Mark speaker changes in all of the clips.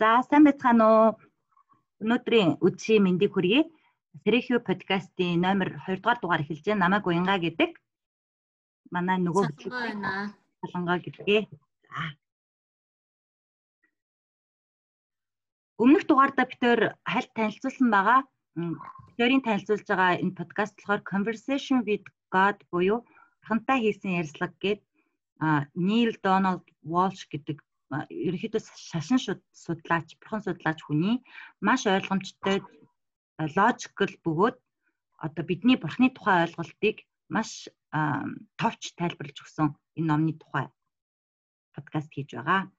Speaker 1: За сайн байцгаана уу? Өнөөдрийн үдшийн мэндийг хүргэе. Сэрэхио подкастын номер 2 дугаар дугаар эхэлж байна. Намайг Уянга гэдэг. Манай нөгөө
Speaker 2: байна.
Speaker 1: Солонгоо гэдгээ. За. Өмнөх дугаардаа битээр хальт танилцуулсан байгаа. Битээрийн танилцуулж байгаа энэ подкаст болохоор Conversation with God буюу хантай хийсэн ярилцлага гэдэг Нил Доналд Волш гэдэг ерөнхийдөө шашин судлаач, бурхан судлаач хүний маш ойлгомжтой логикл бөгөөд одоо бидний бурхны тухай ойлголтыг маш товч тайлбарлаж өгсөн энэ номны тухай подкаст хийж байгаа.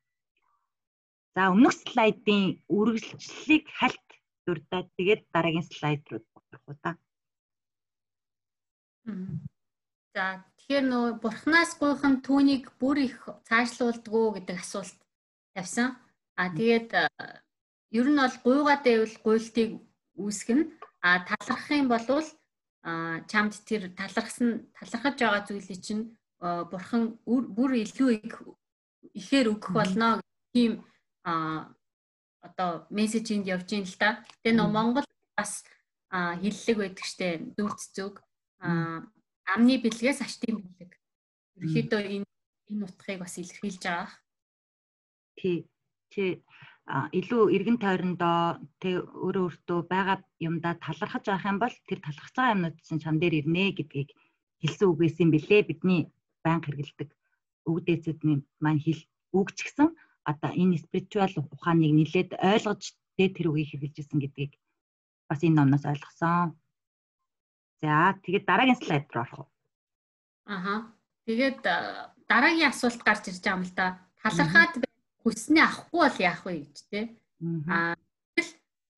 Speaker 1: За өмнөх слайдын үргэлжлэлийг хальт дурдаад тэгээд дараагийн слайд руу орох уу та.
Speaker 2: За тэгэхээр нөө бурхнаас гуйхан түүнийг бүр их цаашлуулдгүү гэдэг асуулт тавьсан. А тэгээд ер нь бол гуйгаад байвал гуйлтыг үүсгэнэ. А талархах юм бол а чамд тэр талархсан талархаж байгаа зүйлийг чинь бурхан бүр илүү их ихээр өгөх болно тийм а одоо мессежинд явж ийн л та. Тэгээ нөө Монгол бас хиллэг байдаг штэ дүрц зүг амны бэлгээс аштын бэлэг. Ерөөхдөө энэ энэ утгыг бас илэрхийлж байгаа
Speaker 1: тий чи илүү эргэн тойрондоо тэг өөрөө өөртөө байгаа юмдаа талархаж авах юм бол тэр талархаж байгаа юмнууд чинь чам дээр ирнэ гэдгийг хэлсэн үг байсан бэлээ бидний банк хэрэгэлдэг үг дээцэдний маань хэл үг ч гэсэн одоо энэ спиритуал ухааныг нилээд ойлгож дээд тэр үгийг хэрэгжилж исэн гэдгийг бас энэ номноос ойлгосон. За тэгээд дараагийн слайд руу орох уу?
Speaker 2: Аха. Тэгээд дараагийн асуулт гарч ирж байгаа юм л да. Талархаад хүснээ авахгүй бол яах вэ гэж те.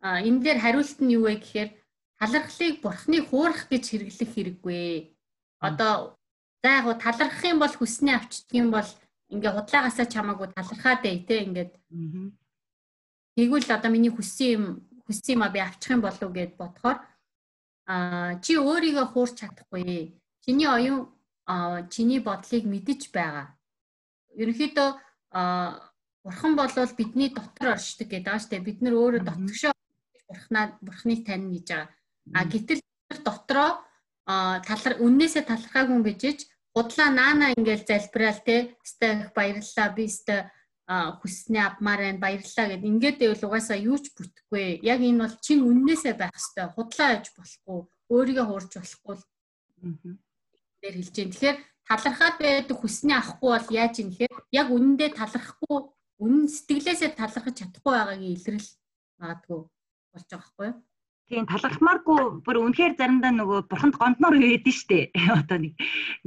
Speaker 2: Аа энэ дээр хариулт нь юу вэ гэхээр талархлыг бурхны хуурах гэж хэрэглэх хэрэггүй. Одоо за яг талархах юм бол хүснээ авчдаг юм бол ингээ худлаагаасаа чамаагүй талархаад бай те ингээд. Тэгвэл одоо миний хүссэн юм хүссэн юм а би авчих юм болов гэд бодохоор а чи өөрийгөө хуурч чадахгүй. Чиний оюун чиний бодлыг мэдэж байгаа. Ерөнхийдөө Бурхан болвол бидний дотор оршдог гэдэг байгаа штэ. Бид нар өөрөө дотгошоо бурхнаа бурхныг тань гэж байгаа. А гэтэл дотроо талар үннээсээ талархаагүй юм бижиж худлаа наана ингээл залбираал те. Өстэй их баярлалаа. Би өстэй хүснээ авмаар байна. Баярлалаа гэд ингээд байвал угаасаа юу ч бүтэхгүй. Яг энэ бол чин үннээсээ байх хэвээр. Худлаа яж болохгүй. Өөрийгөө хуурж болохгүй. дээр хэлж дээ. Тэгэхээр талархаад байдаг хүснээ авахгүй бол яаж юм гэхээр яг үнэндээ талархахгүй үнэн сэтгэлээсээ талархаж чадахгүй байгаагийн илрэл магадгүй болж байгаа байхгүй юу?
Speaker 1: Тийм талархмааргүй бүр үнэхээр заримдаа нөгөө бурханд гомдноор үйдэн штэ. Одоо нэг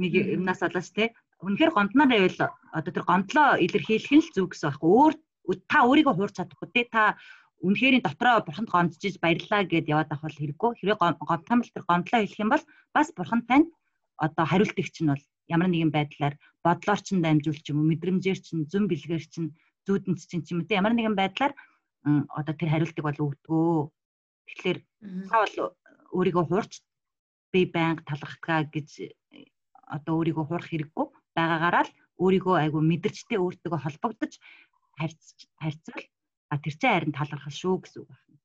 Speaker 1: нэг юмнаас болооч те. Үнэхээр гомдноор байвал одоо тэр гомдлоо илэрхийлэх нь л зүг гэсэн байхгүй. Өөр та өөрийгөө хуурч чадахгүй те. Та үнэхэрийн дотроо бурханд гомдж баярлаа гэд яваад авах бол хэрэггүй. Хэрэг гомдсон бол тэр гомдлоо хэлэх юм бол бас бурхан тань одоо хариултгч нь бол ямар нэгэн байдлаар бодлоор ч дамжуулч юм уу мэдрэмжээр ч зүн бэлгээр ч зүүдэнд чинь ч юм уу ямар нэгэн байдлаар одоо тэр хариултыг бол өгдөгөө. Тэгэхээр та бол өөрийгөө хуурч би байнга талархтгаа гэж одоо өөрийгөө хуурах хэрэггүй байгаагаараа л өөрийгөө айгу мэдэрчтэй өөртөө холбогдож харьцвал а тэр чинь харин талархал шүү гэсэн үг байна.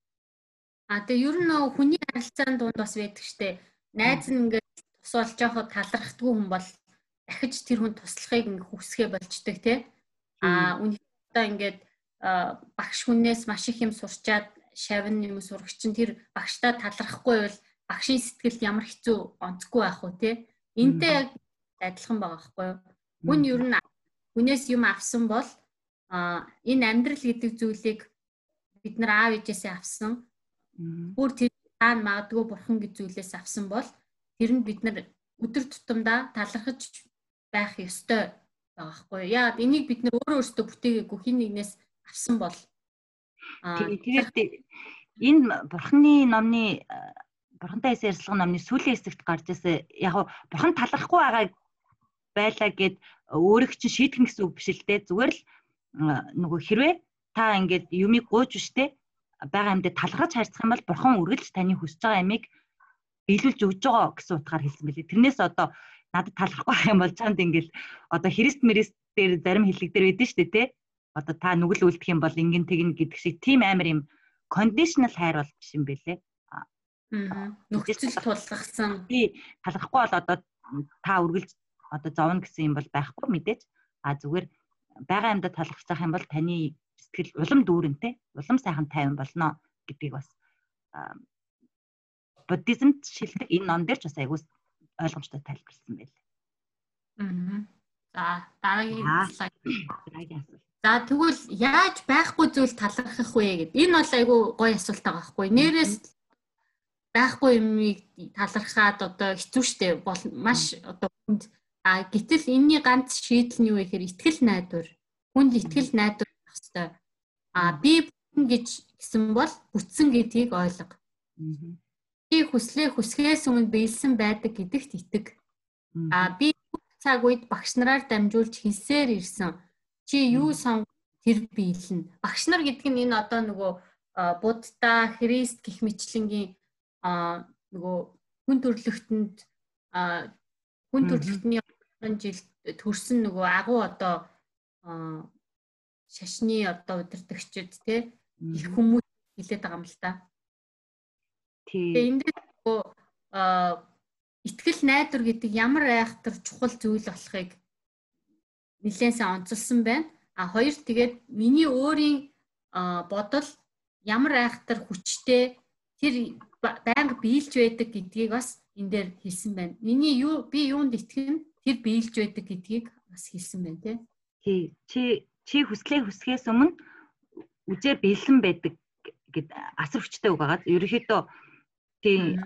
Speaker 2: А тэгээ ер нь хүний харилцаанд дунд бас байдаг штэ. Найз нь ингээд тус болж яхад талархдгүй хүн бол дахиж тэр хүн туслахыг ингээ хүсгээ болчдөг тий. А одоо ингээд багш хүнээс маш их юм сурчаад шавн юм сурагч чинь тэр багштай талархахгүй бол багшийн сэтгэлд ямар хэцүү онцгүй байх уу те? Энтэй яг адилхан байгаа байхгүй юу? Хүн ер нь хүнээс юм авсан бол энэ амьдрал гэдэг зүйлийг бид нар аав ээжээсээ авсан. Бүр тэр таан магадгүй бурхан гэж зүйлээс авсан бол тэр нь бид нар өдөр тутамдаа талархаж байх ёстой байгаа хгүй. Яагаад энийг бид нөр өөрөө өөрсдөө бүтээгээгүй хин нэгнээс авсан бол
Speaker 1: тэгээд энэ бурхны номны бурхантай хэсэг ярилцлага номны сүүлийн хэсэгт гарч ирсэн яг бурхан талархахгүй байгаа байлаа гэд өөрийг чинь шийтгэн гэсэн үг биш л дээ. Зүгээр л нөгөө хэрвээ та ингээд юмыг гууж биштэй байгаа юмдээ талархаж харьцах юм бол бурхан үргэлж таны хүсэж байгаа ямиг биелүүлж өгж байгаа гэсэн утгаар хэлсэн байлээ. Тэрнээс одоо надад талахгүй юм бол чамд ингээл одоо Христ Мрист дээр зарим хэллэг дээр байдэн дээ тий. одоо та нүгэл үлдэх юм бол ингэн тэгнэ гэдэг шиг тийм амар юм conditional хайр бол биш юм бэлээ.
Speaker 2: Аа. Нөхцөл тулгахсан.
Speaker 1: Тий, талахгүй бол одоо та үргэлж одоо зовно гэсэн юм бол байхгүй мэдээж. А зүгээр байгаа юмдаа талархах юм бол таны сэтгэл улам дүүрэнтэй, улам сайхан тайван болно гэдгийг бас буддизмд шилдэг энэ ном дээр ч бас айгуус ойлгомжтой тайлбарлсан байлээ.
Speaker 2: Аа. За дараагийн слайд. Дараагийн асуулт. За тэгвэл яаж байхгүй зүйл талархах вэ гэд. Энэ бол айгүй гоё асуулт байгаа байхгүй. Нэрээс байхгүй юмыг талархаад одоо хэцүү шттэ бол маш одоо хүнд а гэтэл энэний ганц шийдэл нь юу вэ гэхээр ихтгэл найдвар. Хүнд ихтгэл найдвар байх хэрэгтэй. А би бүтэн гэж гэсэн бол бүтсэн гэдгийг ойлго хүслээ хүсгээс өмнө биелсэн байдаг гэдэгт итгэ. А би цаг үед багш нараар дамжуулж хэлсээр ирсэн. Чи юу сонгох тэр биелнэ. Багш нар гэдэг нь энэ одоо нөгөө Будда, Христ гих мэтлэнгийн нөгөө хүн төрлөختөнд хүн төрлөختний олон жил төрсэн нөгөө агуу одоо шашны одоо удирдахчид те их хүмүүс хилээд байгаа юм л та. Тэгээ энэ дээр нөгөө итгэл найдвар гэдэг ямар айхтар чухал зүйл болохыг нэлээд сайн онцолсон байна. А хоёр тэгээд миний өөрийн бодол ямар айхтар хүчтэй тэр байнга биелж байдаг гэдгийг бас энэ дээр хэлсэн байна. Миний юу би юунд итгэн тэр биелж байдаг гэдгийг бас хэлсэн байна тий.
Speaker 1: Тий. Чи чи хүслээ хүсгээс өмнө үжээр бэлэн байдаг гэд асар хүчтэй үг байгаа. Ерөнхийдөө тий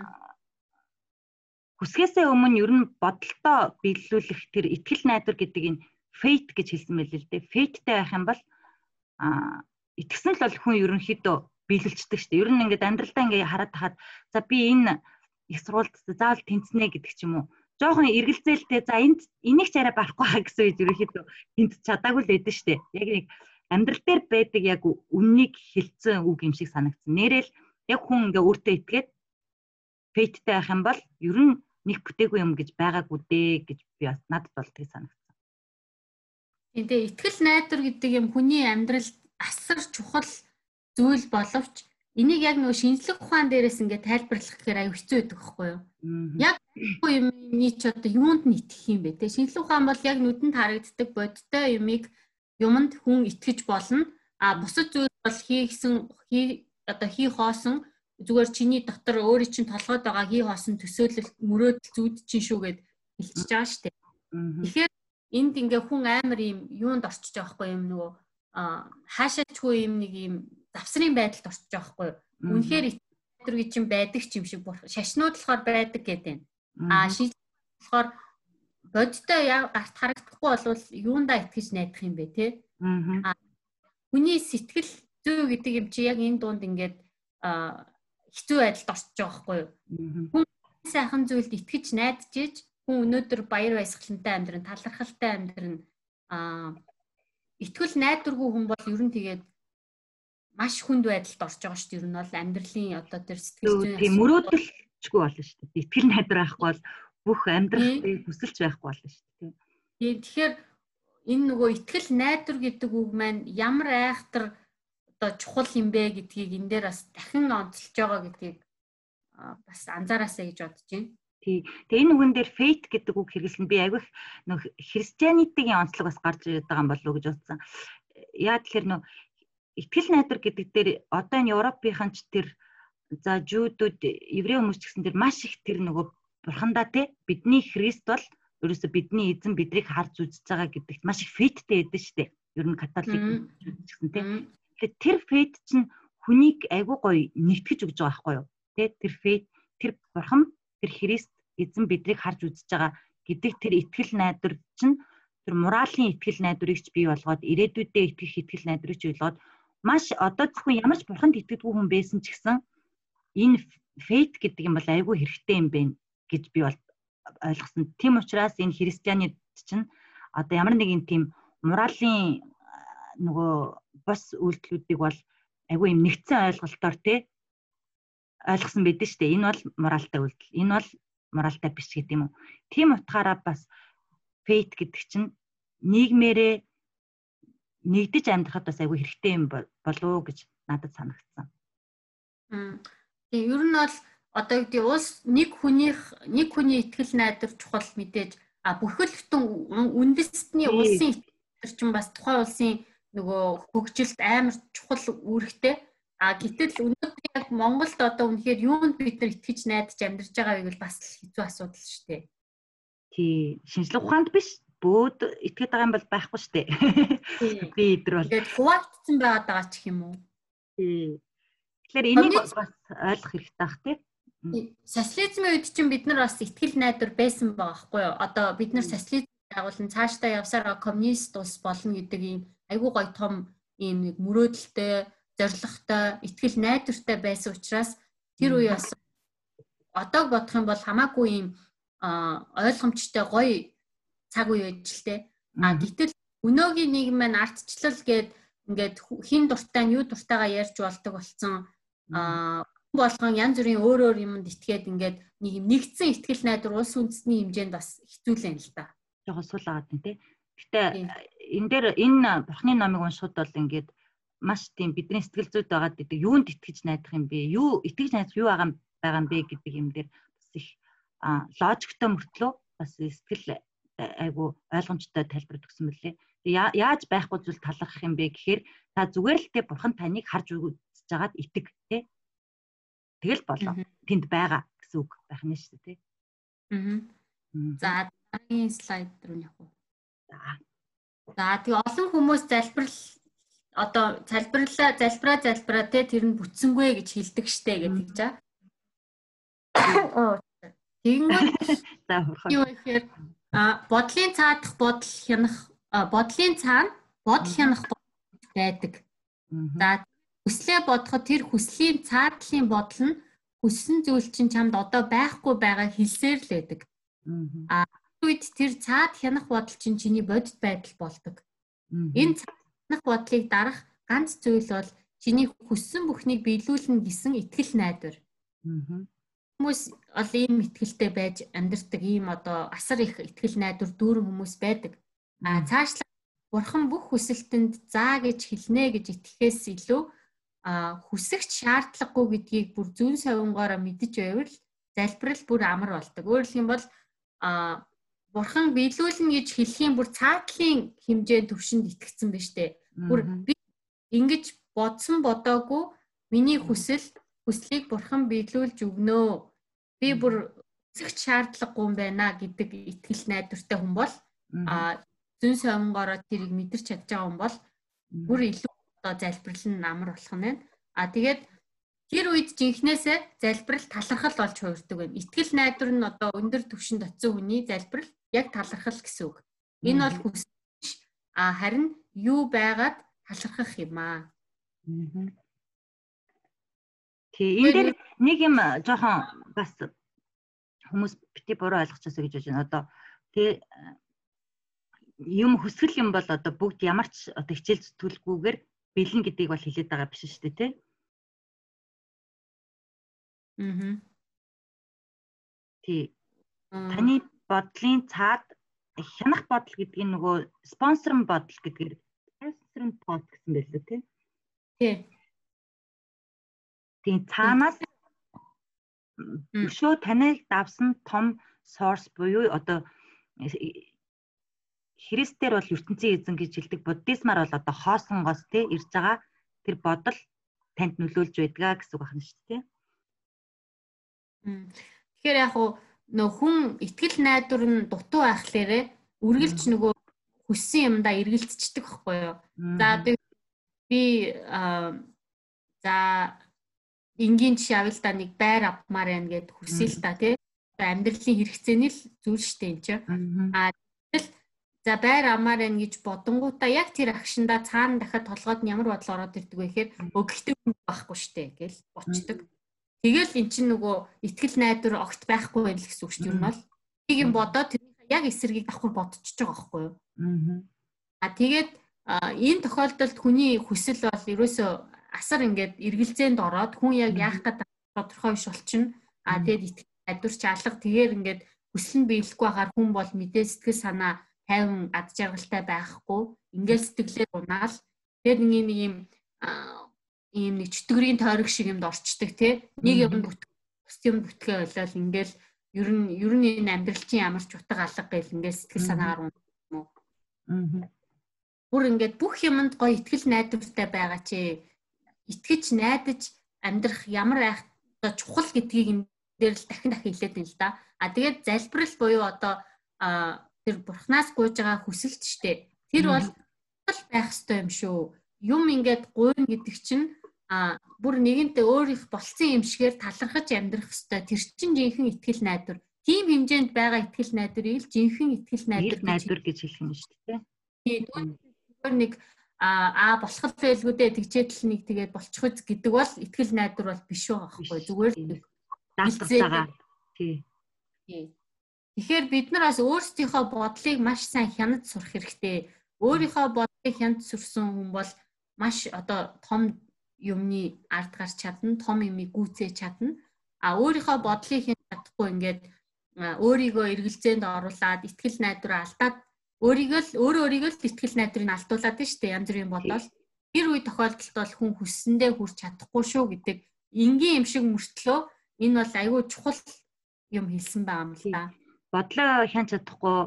Speaker 1: хүсгээсээ өмнө ер нь бодолтоо биелүүлэх тэр итгэл найдвар гэдэг энэ fate гэж хэлсэн мэлээ л дээ. Fateтэй байх юм бол а итгэсэн л бол хүн ерөнхийдөө биелэлцдэг шүү дээ. Ер нь ингээд амьдралдаа ингээд хараад тахад за би энэ их сургуульд заавал тэнцнэ гэдэг ч юм уу. Жохон эргэлзээлтэй за энд энийг ч арай барахгүй хаа гэсэн үед ерөнхийдөө тэнц чадаагүй л байдэн шүү дээ. Яг нэг амьдрал дээр байдаг яг үннийг хэлсэн үг юм шиг санагдсан. Нэрэл яг хүн ингээ өөртөө итгээд фейттэй байх юм бол ер нь нэг бүтээгүй юм гэж байгаагүй дээ гэж би бас надад бол тэг санагдсан.
Speaker 2: Тэгээ итгэл найдвар гэдэг юм хүний амьдралд асар чухал зүйл боловч энийг яг нөгөө шинжлэх ухаан дээрээс ингээд тайлбарлах гэхээр аюу хэцүү байдаг байхгүй юу? Яг юмний ч одоо юунд нь итгэх юм бэ те? Шинжлэх ухаан бол яг нүдэнд харагддаг бодтой юмыг юмд хүн итгэж болно. А бусад зүйл бол хийгсэн хий одоо хий хоосон зүгээр чиний дотор өөрийн чинь толгойд байгаа хий хоосон төсөөлөл мөрөөдөл зүуд чинь шүүгээд хэлчихэж байгаа дээ. Тэгэхээр энд ингээ хүн амар юм юунд орчиж байгаа хгүй юм нөгөө хаашаачгүй юм нэг юм завсрын байдалд орчиж байгаа хгүй үнэхээр итэр гэж юм байдаг ч юм шиг шашнууд болохоор байдаг гэдэг юм а шийд болохоор бодтой гарт харагдахгүй болвол юундаа итгэж найдах юм бэ те? А хүний сэтгэл зүй гэдэг юм чи яг энэ дунд ингээд хэцүү байдалд орчиж байгаа хгүй хүн сайхан зүйлд итгэж найдаж ийж хүн өнөөдөр баяр баясгалантай амьдрын, талархалтай амьдрын аа итгэл найдваргүй хүн бол ер нь тэгээд маш хүнд байдалд орж байгаа шүү дээ. Ер нь бол амьдралын одоо тэр сэтгэл зүйн
Speaker 1: тийм мөрөөдөлчгүй болно шүү дээ. Итгэл найдвар байхгүй бол бүх амьдралыг хүсэлж байхгүй болно шүү дээ.
Speaker 2: Тийм тэгэхээр энэ нөгөө итгэл найдвар гэдэг үг маань ямар айхтар одоо чухал юм бэ гэдгийг энэ дээр бас дахин онцолж байгаа гэдгийг бас анзаараасаа гэж бодож байна.
Speaker 1: Тий. Тэгээ энэ үгэн дээр faith гэдэг үг хэрэглэн би аявих нөх христианитгийн онцлог бас гарч ирээд байгаа юм болов уу гэж бодсон. Яа тэгэхээр нөх итгэл найдар гэдэг дээр одоо энэ Европынхан ч тэр за жуудууд еврей хүмүүс ч гэсэн тэр маш их тэр нөгөө бурхандаа те бидний Христ бол ерөөсө бидний эзэн бидрийг харж үзэж байгаа гэдэгт маш их фейттэй байдаг шүү дээ. Ер нь католик ч гэсэн те. Тэгэхээр тэр фейт чинь хүнийг айгүй гоё нэгтгэж өгж байгаа байхгүй юу? Тэ тэр фейт тэр бурхан тэр Христ эзэн биднийг харж үзэж байгаа гэдэг тэр итгэл найдвар чинь тэр моралын итгэл найдварыг ч бий болгоод ирээдүйдээ итгэх итгэл найдварыг ч болгоод маш одоо зөвхөн ямар ч бурханд итгэдэггүй хүн байсан ч гэсэн энэ фейт гэдэг юм бол айгүй хэрэгтэй юм байна гэж би бол ойлгосон. Тийм учраас энэ христианид чинь одоо ямар нэгэн тийм моралын нөгөө бос үйлдэлүүдийг бол айгүй юм нэгдсэн ойлголтоор те ойлгосон байдаг шүү дээ. Энэ бол моралтай үйлдэл. Энэ бол моралтай биш гэдэг юм уу. Тийм утгаараа бас фейт гэдэг чинь нийгмээрээ нэгдэж амьдрахад бас айгүй хэрэгтэй юм болов гэж надад санагдсан.
Speaker 2: Тэгээ ер нь бол одоо гэдэг улс нэг хүнийх нэг хүний ихтгэл найдар чухал мэдээж а бүхэл бүтэн үндэстний улсын ихтгэл чинь бас тухайн улсын нөгөө хөгжилд амар чухал үүрэгтэй а гэтэл өнөөдөр яг Монголд одоо үнэхээр юунд бид нар итгэж найдаж амьдарч байгааг бол бас хэцүү асуудал шүү дээ.
Speaker 1: Тий, шинжлэх ухаанд биш бөөд итгэж байгаа юм бол байхгүй шүү дээ. Би идэр бол.
Speaker 2: Тэгээд хуваагдсан байгаад байгаа ч юм уу?
Speaker 1: Тий. Тэгэхээр энийг бас ойлгох хэрэгтэй бах тий.
Speaker 2: Социализмын үед чинь бид нар бас ихтгэл найдвар байсан байгаа байхгүй юу? Одоо бид нар социализм байгуулан цаашдаа явсараа коммунист улс болно гэдэг ийм айгүй гоё том ийм нэг мөрөөдөлтэй, зоригтой, ихтгэл найдвартай байсан учраас тэр үе бас одоо бодох юм бол хамаагүй ийм ойлгомжтой гоё цаг үе байж л те. А гэтэл өнөөгийн нийгэм маань ардчлал гээд ингээд хин дуртай нь юу дуртайгаа ярьж болдог болсон а болгон янз бүрийн өөр өөр юмд итгээд ингээд нэг юм нэгдсэн ихтгэл найдвар улс үндэсний хэмжээнд бас хэцүүлэн л да.
Speaker 1: Жохо сул агаад нь те. Гэтэ энэ дээр энэ бурхны номыг уншихад бол ингээд маш тийм бидний сэтгэл зүйд байгаа гэдэг юунд итгэж найдах юм бэ? Юу итгэж найдах юу байгаа байгаа юм бэ гэдэг юм дээр бас их логиктой мөртлөө бас сэтгэл айгу ойлгомжтой тайлбар өгсөн мөлий. Яаж байхгүй зүйл талархах юм бэ гэхээр та зүгээр л тэ бурхан таныг харж үзэж байгаад итэг тий. Тэгэл болоо. Тэнд байгаа гэсэн үг байх нь шүү дээ тий.
Speaker 2: Аа. За дараагийн слайд руу явах уу? За. За тэгээ олон хүмүүс залбирал одоо залбирлаа залбираа залбираа те тэр нь бүтсэнгүй гэж хэлдэг штэ гэдэг чаа. Тэгэнгүүт за хурхан. Юу ихээр А бодлын цаадах бодол хянах бодлын цаана бодол хянах байдаг. За хүслээ бодоход тэр хүслийн цаадлын бодол нь хүссэн зүйл чинь чамд одоо байхгүй байгаа хэлсээр л байдаг. А үед тэр цаад хянах бодол чинь чиний бодит байдал болдог. Энэ цаадах бодлыг дарах ганц зүйл бол чиний хүссэн бүхнийг биелүүлнэ гэсэн итгэл найдвар хүмүүс ол ийм ихтгэлтэй байж амьдардаг ийм одоо асар их ихтгэл найдвар дүүрэн хүмүүс байдаг. А цаашлаа бурхан бүх хүсэлтэнд заа гэж хэлнэ гэж итгэхээс илүү а хүсэгч шаардлагагүй гэдгийг бүр зүүн совингоороо мэдэж байвал залбирал бүр амар болдог. Өөрөөр хэлбэл а бурхан биелүүлнэ гэж хэлхийн бүр цаатлын хэмжээ төвшөнд итгэцэн байна штэ. Бүр би ингэж бодсон бодоогүй миний хүсэл хүслийг бурхан биелүүлж өгнөө. Би бүр эцэгч шаардлагагүй юм байна гэдэг итгэл найдвартай хүн бол а зүүн сонгороо тэрийг мэдэрч чадж байгаа хүн бол бүр илүү одоо залбирал нь амар болох нь байна. А тэгээд тэр үед жинхнээсээ залбирал талархал болж хуурдаг байна. Итгэл найдвар нь одоо өндөр түвшинд очисон хүний залбирал яг талархал гэсэн үг. Энэ бол хүсэж а харин юу байгаад талархах юм аа.
Speaker 1: Тий, энэ дээр нэг юм жоохон бас хүмүүс бити буруу ойлгочихсоо гэж байна. Одоо тий юм хүсгэл юм бол одоо бүгд ямар ч одоо хичээл зүтгэлгүйгээр бэлэн гэдгийг бол хэлээд байгаа биш шүү дээ тий. Аа. Тий. Таны бодлын цаад хянах бодол гэдэг нь нөгөө спонсорн бодол гэдгээр спонсорн под гэсэн байлээ тий. Тий Тийм цаанаас өшөө таныг давсан том source буюу одоо Христээр бол ертөнцийн эзэн гэж хэлдэг буддизмаар бол одоо хоосонгоос те ирж байгаа тэр бодол танд нөлөөлж байдгаа гэсэн үг байна шүү дээ.
Speaker 2: Тэгэхээр яг нөө хүн ихтгэл найдвар нь дутуу байхлаарэ үргэлж нөгөө хүссэн юмдаа эргэлцчихдэг байхгүй юу. За би за энгийн жишээ авъя л да. Нэг байр авмаар байна гэд хүсэе л да тий. Амьдралын хэрэгцээний л зүйл штэ энэ чинь а тэгэл за байр авмаар байна гэж бодонгуудаа яг тэр агшинда цаана дахиад толгойд нь ямар бодол ороод ирдэг вэ гэхээр өгөхтэй байхгүй штэ гэл. Бочдөг тэгэл эн чинь нөгөө ихтгэл найдвар огт байхгүй байл гэсэн үг шүү дээ бол. Тийг юм бодоод тэрний яг эсэргийг давхар бодчихж байгаа байхгүй юу? А тэгээд энэ тохиолдолд хүний хүсэл бол ерөөсөө асар ингээд эргэлзээнд ороод хүн яг яах гэдэг тодорхой биш болчихно. А тэгээд итгэл найдварч алга тэгээр ингээд хүсэл нь биелэхгүй байхаар хүн бол мэдээ сэтгэл санаа тайван ад жаргалтай байхгүй. Ингээл сэтгэлээр унаал тэгээд нэг нэг юм ийм нэг чөтгөрийн тойрог шиг юмд орчдөг тий. Нэг юм бүтэх бус юм бүтгээ болол ингээл ер нь ер нь энэ амьдрал чинь ямар ч утга алга гэл ингээл сэтгэл санаагаар юм уу? Аа бүр ингээд бүх юмд гоё ихтгэл найдвартай байгаа чи. Итгэж найдаж амьдрах ямар айх одоо чухал гэдгийг энэ дээр л дахин дахин хэлээд байна л да. А тэгээд залбирал буюу одоо тэр бурхнаас гуйж байгаа хүсэлт штэ. Тэр бол байх ёстой юм шүү. Юм ингээд гуйна гэдэг чинь а бүр нэгэнтээ өөр их болцсон юм шигээр талархаж амьдрах ёстой. Тэр чинь жинхэнэ итгэл найдвар. Тим хэмжээнд байгаа итгэл найдварыг л жинхэнэ итгэл найдвар
Speaker 1: найдвар гэж хэлэх юм шүү дээ.
Speaker 2: Тийм нэг аа болох л байлгүй дээ тэгчээд л нэг тэгээд болчих үз гэдэг бол ихтгэл найдвар бол биш байгаа байхгүй зүгээр л
Speaker 1: даалгавтайгаа тий.
Speaker 2: Тэгэхээр бид нар бас өөрсдийнхөө бодлыг маш сайн хянаж сурах хэрэгтэй. Өөрийнхөө бодлыг хянаж сурсан хүн бол маш одоо том юмны ард гарч чадна, том юмыг гүйцээж чадна. А өөрийнхөө бодлыг хянаж чадахгүй ингээд өөрийгөө эргэлзээнд оруулаад ихтгэл найдвараа алдаад өөрийгөө л өөрөө өөрийгөө л ихтгэл найдрыг алдуулаад нь штэ янз бүрийн бодвол тэр үе тохиолдолд бол хүн хүссэндээ хүрч чадахгүй шүү гэдэг энгийн юм шиг мөртлөө энэ бол айгүй чухал юм хэлсэн байгаа юм л да.
Speaker 1: Бодлоо хян чадахгүй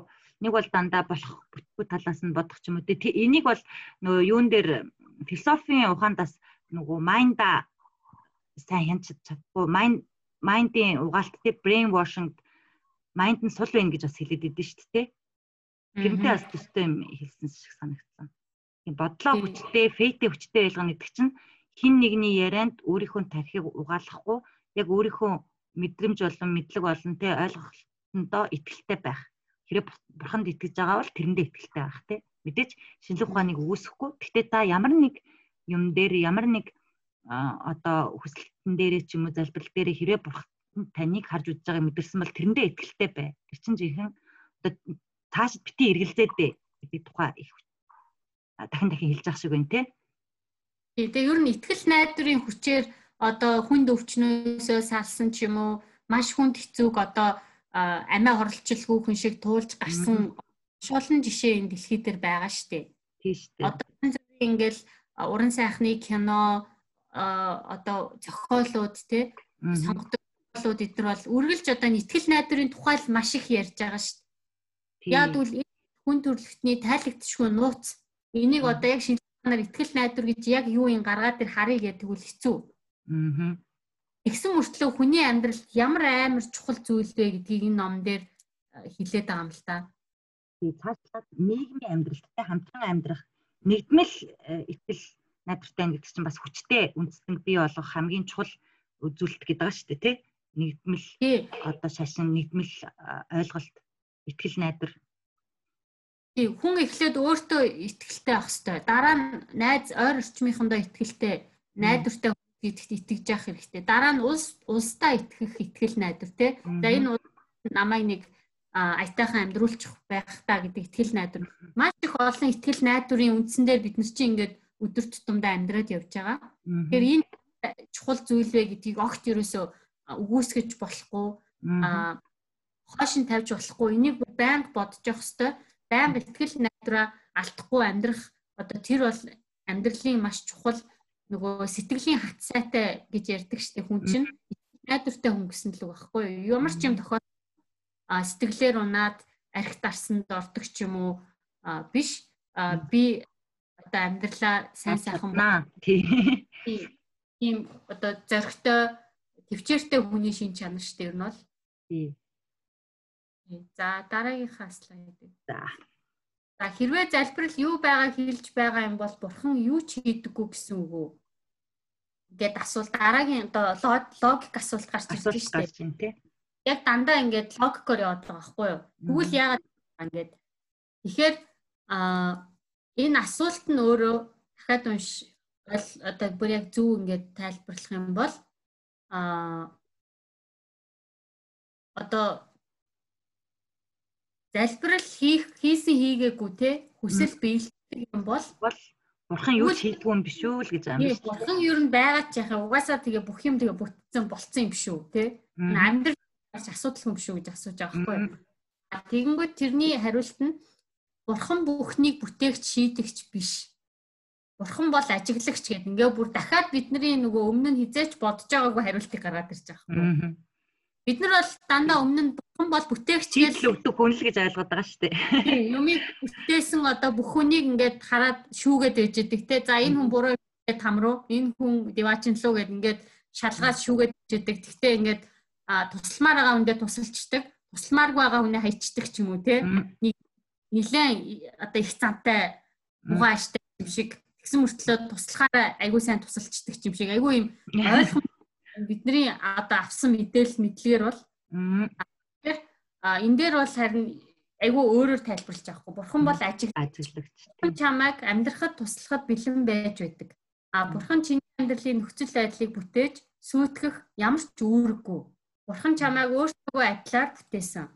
Speaker 1: нэг бол дандаа болох бүтгүү талаас нь бодох ч юм уу. Энийг бол нөгөө юун дээр философийн ухаандас нөгөө майнда сайн хянч чадахгүй майнд майндын угаалт те brain washing майнд нь сул байна гэж бас хэлээд идэв шүү дээ. Гэрнтэй бас төстэй юм хэлсэн шиг санагдсан. Тийм бодлоо хүчтэй, фейтэ хүчтэй байлгана гэдэг чинь хин нэгний ярианд өөрийнхөө тархийг угаалгахгүй яг өөрийнхөө мэдрэмж болон мэдлэг болон тэ ойлголтондоо итгэлтэй байх. Хэрэг бурханд итгэж байгаа бол тэрэндээ итгэлтэй байх тий. Мэдээж шинжлэх ухааныг үүсэхгүй. Гэхдээ та ямар нэг юм дээр ямар нэг одоо хүсэлтэн дээрээ ч юм уу залбирал дээрээ хэрэг бурхан таныг харж үзэж байгааг мэдэрсэн бол тэрэндээ итгэлтэй бай. Тэр чинь жинхэнэ одоо цаашд бити эргэлзээд дээ гэдэг тухай их дахин дахин хэлж байгаа шиг байна те.
Speaker 2: Тэгээ ер нь ихтгэл найдварын хүчээр одоо хүнд өвчнөөсөө салсан ч юм уу маш хүнд хэцүүг одоо амиа хорлолцолгүй хүн шиг туулж гарсан шулан жишээ энэ дэлхий дээр байгаа штэ.
Speaker 1: Тийм штэ.
Speaker 2: Одоо ингээл уран сайхны кино одоо зохиолууд те сонгогдсон зохиолууд эдгээр бол үргэлж одоо ихтгэл найдварын тухай л маш их ярьж байгаа штэ. Яг үл хүн төрөлхтний тайлагдшгүй нууц энийг одоо яг шинжилгээнээр ихтгэл найдвар гэж яг юу юм гаргаад ир харъя гэдэг үл хэцүү. Аа. Тэгсэн мөртлөө хүний амьдралд ямар амар чухал зүйл вэ гэдгийг энэ ном дээр хилээд байгаа юм л та.
Speaker 1: Тий цаашлаад нийгмийн амьдралтай хамтран амьдрах нэгдмэл ихтгэл найдвартай гэдэг чинь бас хүчтэй үндэстэн бий болох хамгийн чухал үзүүлэлт гэдэг байгаа шүү дээ тий. Нэгдмэл одоо шашин нэгдмэл ойлголт итгэл найдар.
Speaker 2: Тий, хүн эхлээд өөртөө итгэлтэй авах хэрэгтэй. Дараа нь найз ойр орчмынхондоо итгэлтэй, найдвартай гэдэгт итгэж явах хэрэгтэй. Дараа нь улс улсдаа итгэх итгэл найдвар тий. За энэ намайг нэг аятайхан амьдруулчих байх та гэдэг итгэл найдвар. Маш их олон итгэл найдварын үндсэн дээр бид нар чинь ингээд өдөр тутамдаа амьдраад явж байгаа. Тэгэхээр энэ чухал зүйл вэ гэдгийг огт ерөөсөө үгүйсгэж болохгүй. Аа хойш нь тавьж болохгүй. Энийг байнга бодож явах хэрэгтэй. Байнга ихтгэл найдвараа алдахгүй амьдрах одоо тэр бол амьдралын маш чухал нөгөө сэтгэлийн хатсайтай гэж ярьдаг штеп хүн чинь найдвартай хүн гэсэн л үг байхгүй юу? Ямар ч юм тохиол сэтгэлээр унаад арх дарсанд ордог ч юм уу биш би одоо амьдралаа сайн сайхан
Speaker 1: байна.
Speaker 2: Тийм одоо зоригтой төвчээртэй хүний шин чанар шүү дээ ер нь бол.
Speaker 1: Тий.
Speaker 2: За дараагийнхаа слайд.
Speaker 1: За.
Speaker 2: За хэрвээ залбирал юу байгааг хэлж байгаа юм бол бурхан юу ч хийдэггүй гэсэн үг үү? Ингээд асуулт дараагийн одоо логик асуулт гарч ирж байна шүү дээ. Яг дандаа ингээд логикоор яваад байгаа байхгүй юу? Тэгвэл яагаад ингээд тэгэхээр а энэ асуулт нь өөрөө дахиад унш одоо бүр яг зөв ингээд тайлбарлах юм бол а одоо залбирал хийх хийсэн хийгээгүй те хүсэл биелдэг юм бол
Speaker 1: бурхан юу ч хийдгүй юм биш үү л гэж
Speaker 2: биш. Бурхан юу н байгаа ч яхаа угаасаа тэгээ бүх юм тэгээ бүтцэн болцсон юм биш үү те. Амьдрал асуудал юм биш үү гэж асууж байгаа байхгүй. Тэгэнгүүт тэрний хариулт нь бурхан бүхнийг бүтээгч шийдэгч биш. Бурхан бол ажиглагч гэдэг. Ингээ бүр дахиад бидний нөгөө өмнө нь хизээч бодож байгаагүй хариултыг гаргаад ирж байгаа юм. Бид нар бол дандаа өмнө нь бурхан бол бүтээгч
Speaker 1: гэж өгдөг хүн л гэж ойлгоод байгаа шүү дээ.
Speaker 2: Юмыг бүтээсэн одоо бүх хүнийг ингээд хараад шүүгээд ээж идэг те. За энэ хүн буруу гэдэг там руу, энэ хүн диваачин луу гэдэг ингээд шалгаад шүүгээд ээж идэг. Тэгтээ ингээд тусламаар байгаа хүндээ тусалчдаг. Тусламааргүй байгаа хүнээ хайчдаг ч юм уу те. Нэг нилээн одоо их цантай муухай аштай юм шиг. Тэгсэн мөртлөө туслахаараа айгүй сайн тусалчдаг юм шиг. Айгүй юм ойлгох бидний одоо авсан мэдээлэл мэдлэгээр бол энэ дээр бол харин айгүй өөрөөр тайлбарлаж авахгүй. Бурхан бол ажиг
Speaker 1: ажиглагч
Speaker 2: чамайг амьдрахад туслахад бэлэн байж байдаг. А бурхан чиний амьдралын нөхцөл байдлыг бүтээж сүйтгэх ямар ч үүрэггүй бурхан чамайг өөртөө адилаар бүтээсэн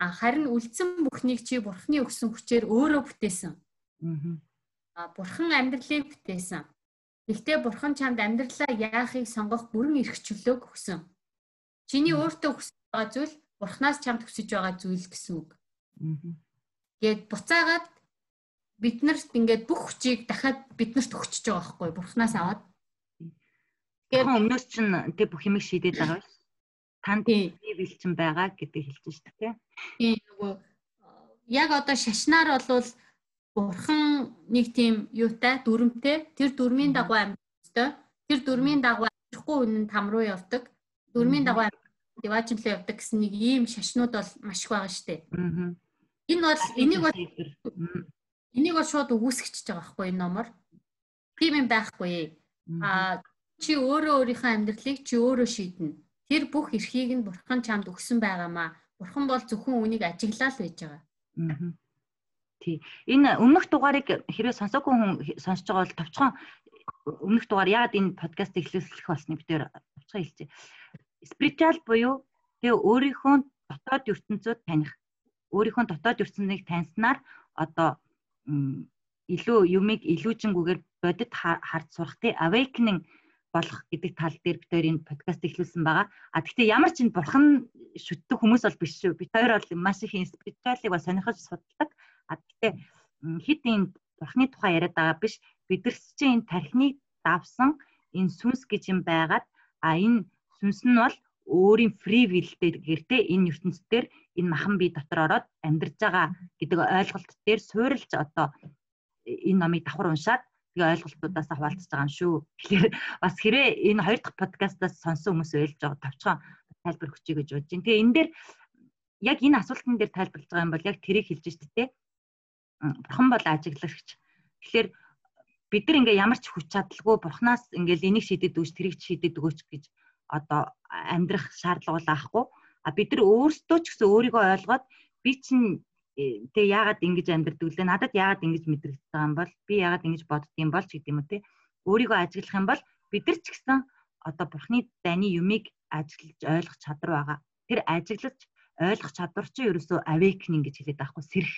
Speaker 2: А харин үлдсэн бүхнийг чи бурхны өгсөн хүчээр өөрөө бүтээсэн. Аа. Бурхан амьдралыг бүтээсэн. Гэхдээ бурхан чамд амьдралаа яахыг сонгох бүрэн эрх чөлөөг өгсөн. Чиний өөртөө хүсэж байгаа зүйл бурхнаас чамд хүсэж байгаа зүйл гэсэн үг. Гээд буцаагаад биднэрт ингээд бүх хүчийг дахиад биднэрт өгчөж байгаа байхгүй бурхнаас аваад.
Speaker 1: Тэгэхээр өмнөөс чинь тэг бүх юмыг шийдээд байгаа биш танд бие бэлчин байгаа гэдэг хэлж шүү дээ.
Speaker 2: Тийм нөгөө яг одоо шашнаар болвол бурхан нэг тийм юутай дүрмтэй. Тэр дүрмийн дагуу амьдтай тэр дүрмийн дагуу амьдрахгүй үнэн там руу явдаг. Дүрмийн дагуу диважин руу явдаг гэсэн нэг ийм шашнууд бол маш их байгаа шүү дээ. Энэ бол энийг бол энийг бол шууд үгүйсгэж байгаа байхгүй энэ номор. Тийм юм байхгүй. Аа чи өөрөө өөрийнхөө амьдралыг чи өөрөө шийднэ Тэр бүх эрхийг нь бурхан чамд өгсөн байгаамаа. Бурхан бол зөвхөн үнийг ажиглал байж байгаа. Аа.
Speaker 1: Тий. Энэ өмнөх дугаарыг хэрвээ сонсоогүй хүн сонсож байгаа бол товчхон өмнөх дугаар яагаад энэ подкаст эхлүүлэх болсныг бид тээр товчхон хэлцээ. Спиритуал буюу тэгээ өөрийнхөө дотоод ертөнцөд таних. Өөрийнхөө дотоод ертөнцийг таньснаар одоо илүү юмыг илүүжингүүгээр бодит харж сурах тий awakening болох гэдэг тал дээр бид хоёр энэ подкаст эхлүүлсэн байгаа. А гэхдээ ямар ч энэ бурхан шүтдэг хүмүүс бол биш шүү. Бид хоёр бол маш их спиритуалыг бас сонирхож судалдаг. А гэхдээ хит энэ бурханы тухай яриад байгаа биш. Бид нар чинь энэ тархиныг давсан энэ сүнс гэж юм байгаад а энэ сүнс нь бол өөрийн free will-тэй гэртээ энэ ертөнцийн энэ махан бие дотор ороод амьдарч байгаа гэдэг ойлголт дээр суурилж одоо энэ номыг давхар уншаад тэгээ ойлголтуудаас хаваалцж байгаа юм шүү. Тэгэхээр бас хэрэг энэ хоёр дахь подкастаас сонсон хүмүүс байлж байгаа тавчхан тайлбар хүчий гэж бодож байна. Тэгээ энэ дээр яг энэ асуултан дээр тайлбарлаж байгаа юм бол яг тэрийг хэлж штэ тэ. Бурхан бол ажиглагч. Тэгэхээр бид нар ингээ ямар ч хүч чадалгүй бурхнаас ингээл энийг шийдэд өгч тэрийг шийдэд өгөөч гэж одоо амьдрах шаардлага байхгүй. А бид нар өөрсдөө ч гэсэн өөрийгөө ойлгоод би чинь тэгээ яагаад ингэж амьдрдаг вэ? Надад яагаад ингэж байгаа юм бол би яагаад ингэж боддгийм бол ч гэдэг юм уу те. Өөрийгөө ажиглах юм бол бид нар ч гэсэн одоо бурхны дайны юмыг ажиглаж ойлгох чадвар байгаа. Тэр ажиглаж ойлгох чадвар чинь ерөөсөө awakening гэж хэлээд байхгүй сэрх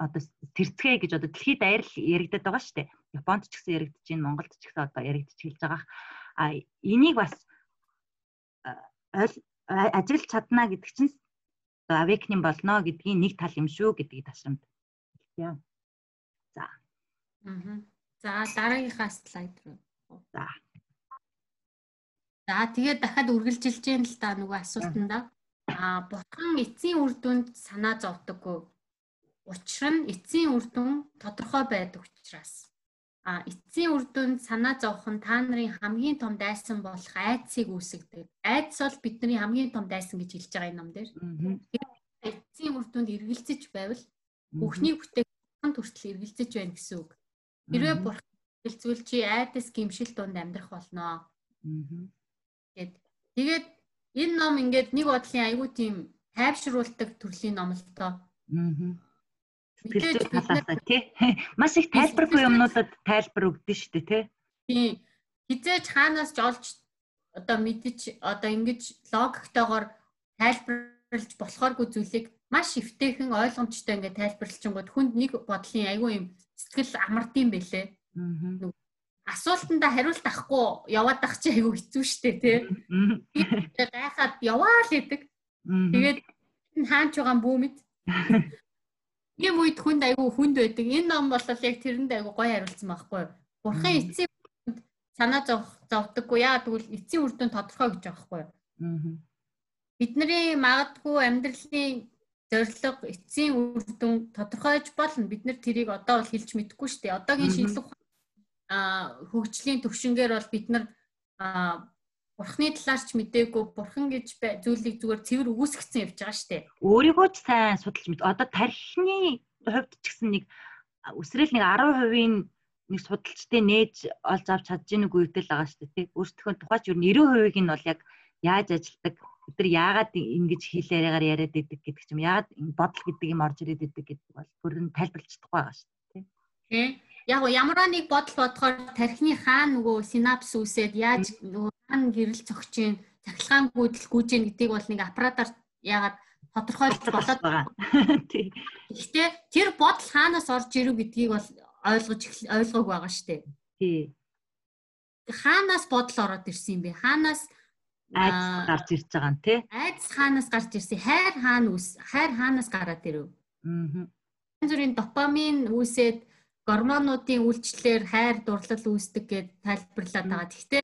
Speaker 1: одоо сэрцгээ гэж одоо дэлхийд даяар яригдаад байгаа шүү дээ. Японд ч гэсэн яригдаж байна, Монголд ч гэсэн одоо яригдаж хэлж байгаа. А энийг бас ажиглаж чадна гэдэг чинь одоо awakening болно гэдгийн нэг тал юм шүү гэдгийг ташрамд хэлье. За.
Speaker 2: Аа. За дараагийнхаа слайд руу.
Speaker 1: За.
Speaker 2: За тэгээд дахиад үргэлжилж जैन л да нөгөө асуултанда аа бурхан эцсийн үр дүнд санаа зовдөггүй. Учир нь эцсийн үр дүн тодорхой байдаг учраас а эцсийн үр дүнд санаа зовох нь та нарын хамгийн том дайсан болох айдсыг үүсгдэг. Айдс бол бидний хамгийн том дайсан гэж хэлж байгаа ном дээр. Эцсийн үр дүнд эргэлзэж байвал бүхний бүтээгдэхүүн төртөл эргэлзэж байна гэсэн үг. Хэрвээ бурхан хэлцвэл чи айдас гимшил донд амьдрах болноо. Гэт тэгээд энэ ном ингээд нэг бодлын айгүй тийм тайвшруулдаг төрлийн ном л тоо. Аа
Speaker 1: сэтгэл зүй талаасаа тий. Маш их тайлбаргүй юмнуудад тайлбар өгдөн шүү дээ тий.
Speaker 2: Тий. Хизээж хаанаас ч олж одоо мэдэж одоо ингэж логиктойгоор тайлбарлаж болохооргүй зүйлийг маш эвтэйхэн ойлгомжтой ингээд тайлбарлчихгод хүнд нэг бодлын айгүй юм сэтгэл амардсан бэлээ. Аа. Асуултанда хариулт авахгүй яваад ах чи айгүй хэцүү шттэ тий. Гайхаад яваа л идэг. Тэгээд хаанч байгаа бүү мэд. ийм үед хүнд айгүй хүнд байдаг. Энэ ном бол яг тэрэнд айгүй гоё хариулсан байхгүй юу? Бурхан эцсийн санаа зовх зовдөггүй. Яа тэгвэл эцсийн үр дүн тодорхой гэж байгаа байхгүй юу? Бидний магадгүй амьдралын зорилго эцсийн үр дүн тодорхойж болно. Бид нар тэрийг одоо бол хэлж мэдэхгүй шүү дээ. Одоогийн шинжлэх ухааны хөгжлийн төвшингээр бол бид нар бурхны талаарч мдээгүй бурхан гэж зүйлийг зүгээр цэвэр үгүйсгцэн явж байгаа дээ.
Speaker 1: Өөрийгөө ч сайн судалж мэд. Одоо тархины хувьд ч гэсэн нэг өсрэл нэг 10% нэг судалжтэй нээж олж авч чадж ийнэг үедэл байгаа шүү дээ. Өөрсдийнхөө тухайч юу 90%ийг нь бол яг яаж ажилдаг бид нар яагаад ингэж хэлээрээр яриад идэг гэдэг ч юм яагаад бодол гэдэг юм орж ирээд идэг гэдэг бол бүр нь тайлбарлаж чадахгүй байгаа шүү дээ.
Speaker 2: Тий. Яг ямар нэг бодол бодохоор тархины хаана нөгөө синапс үсээд яаж нөгөө хаана гэрэл цогч юм цахилгаан гүйдэл гүйж ийн гэдгийг бол нэг аппаратаар яагаад тодорхойлж болоод байгаа. Тий. Гэхдээ тэр бодол хаанаас орж ирв гэдгийг бол ойлгож ойлгоог байгаа шүү дээ.
Speaker 1: Тий.
Speaker 2: Хаанаас бодол ороод ирсэн юм бэ? Хаанаас
Speaker 1: айдас гарч ирж байгаа нь тий?
Speaker 2: Айдас хаанаас гарч ирсэн? Хайр хаана үс? Хайр хаанаас гараад ирв?
Speaker 1: Аа.
Speaker 2: Зүрийн допамин үүсээд гормонуудын үйлчлэлээр хайр дурлал үүсдэг гэж тайлбарлаад байгаа. Гэхдээ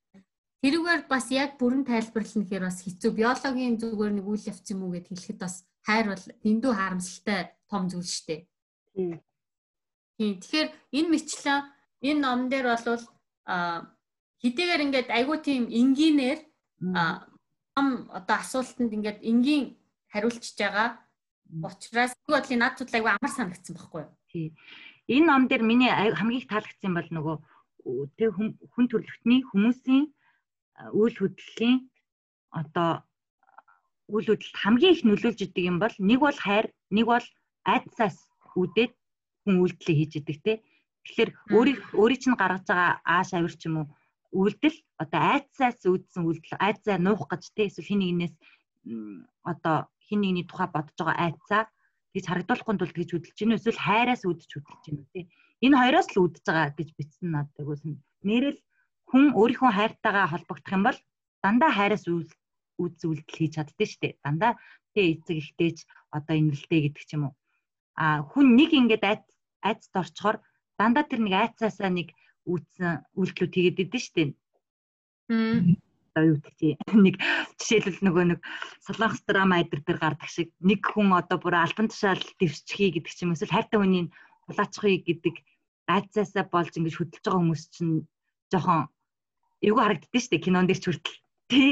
Speaker 2: тэрүүгээр бас яг бүрэн тайлбарлах гэхээр бас хэцүү. Биологийн зүгээр нэг үйл явц юм уу гэд хэлэхэд бас хайр бол дэндүү харамсалтай том зүйл шүү дээ. Тийм. Тэгэхээр энэ мэтлэн энэ ном дээр бол а хэдийгээр ингээд айгүй тийм энгийнээр ном одоо асуултанд ингээд энгийн хариулчихж байгаа учраас нэг бодлын над тул айгүй амар санагдсан байхгүй юу?
Speaker 1: Тий. Энэ ном дээр миний хамгийн таалагдсан бол нөгөө тэг хүн төрөлхтний хүмүүсийн үйл хөдлөлийн одоо үйл хөдлөлт хамгийн их нөлөөлж идэг юм бол нэг бол хайр, нэг бол айдсаас үүдээд хүн үйлдэлээ хийж идэг те. Тэгэхээр өөрийг өөрийн чинь гаргаж байгаа ааш авир ч юм уу үйлдэл одоо айцаас үүдсэн үйлдэл айцаа нуух гэж те эсвэл хин нэгнээс одоо хин нэгний тухай бодож байгаа айцаа гэж харагдуулахгүй тул тэгж хөдөлж гинэ эсвэл хайраас үүдэж хөдөлж гинэ те. Энэ хоёроос л үүдэж байгаа гэж бичсэн надад айгуусан. Нэрэл хүн өөрийнхөө хайртайгаа холбогдох юм бол дандаа хайраас үүдс үйлдэл хийж чаддээ штэ. Дандаа тэ эцэг ихтэйч одоо инвэлтэй гэдэг ч юм уу. А хүн нэг ингээд айц айцд орчхоор дандаа тэр нэг айцаасаа нэг үүтсэн үйлдэлүүд хийгээд идэв штэ. Одоо юу гэх чи нэг жишээлбэл нөгөө нэг солонгос драма айдэр дээр гардаг шиг нэг хүн одоо бүр альбан тушаал дэвсчихий гэдэг ч юм эсвэл хайртай хүний булаачхыг гэдэг айцаасаа болж ингэж хөдөлж байгаа хүмүүс чинь жоохон эвгүй харагддээ штэ кинон дээр ч хүртэл тий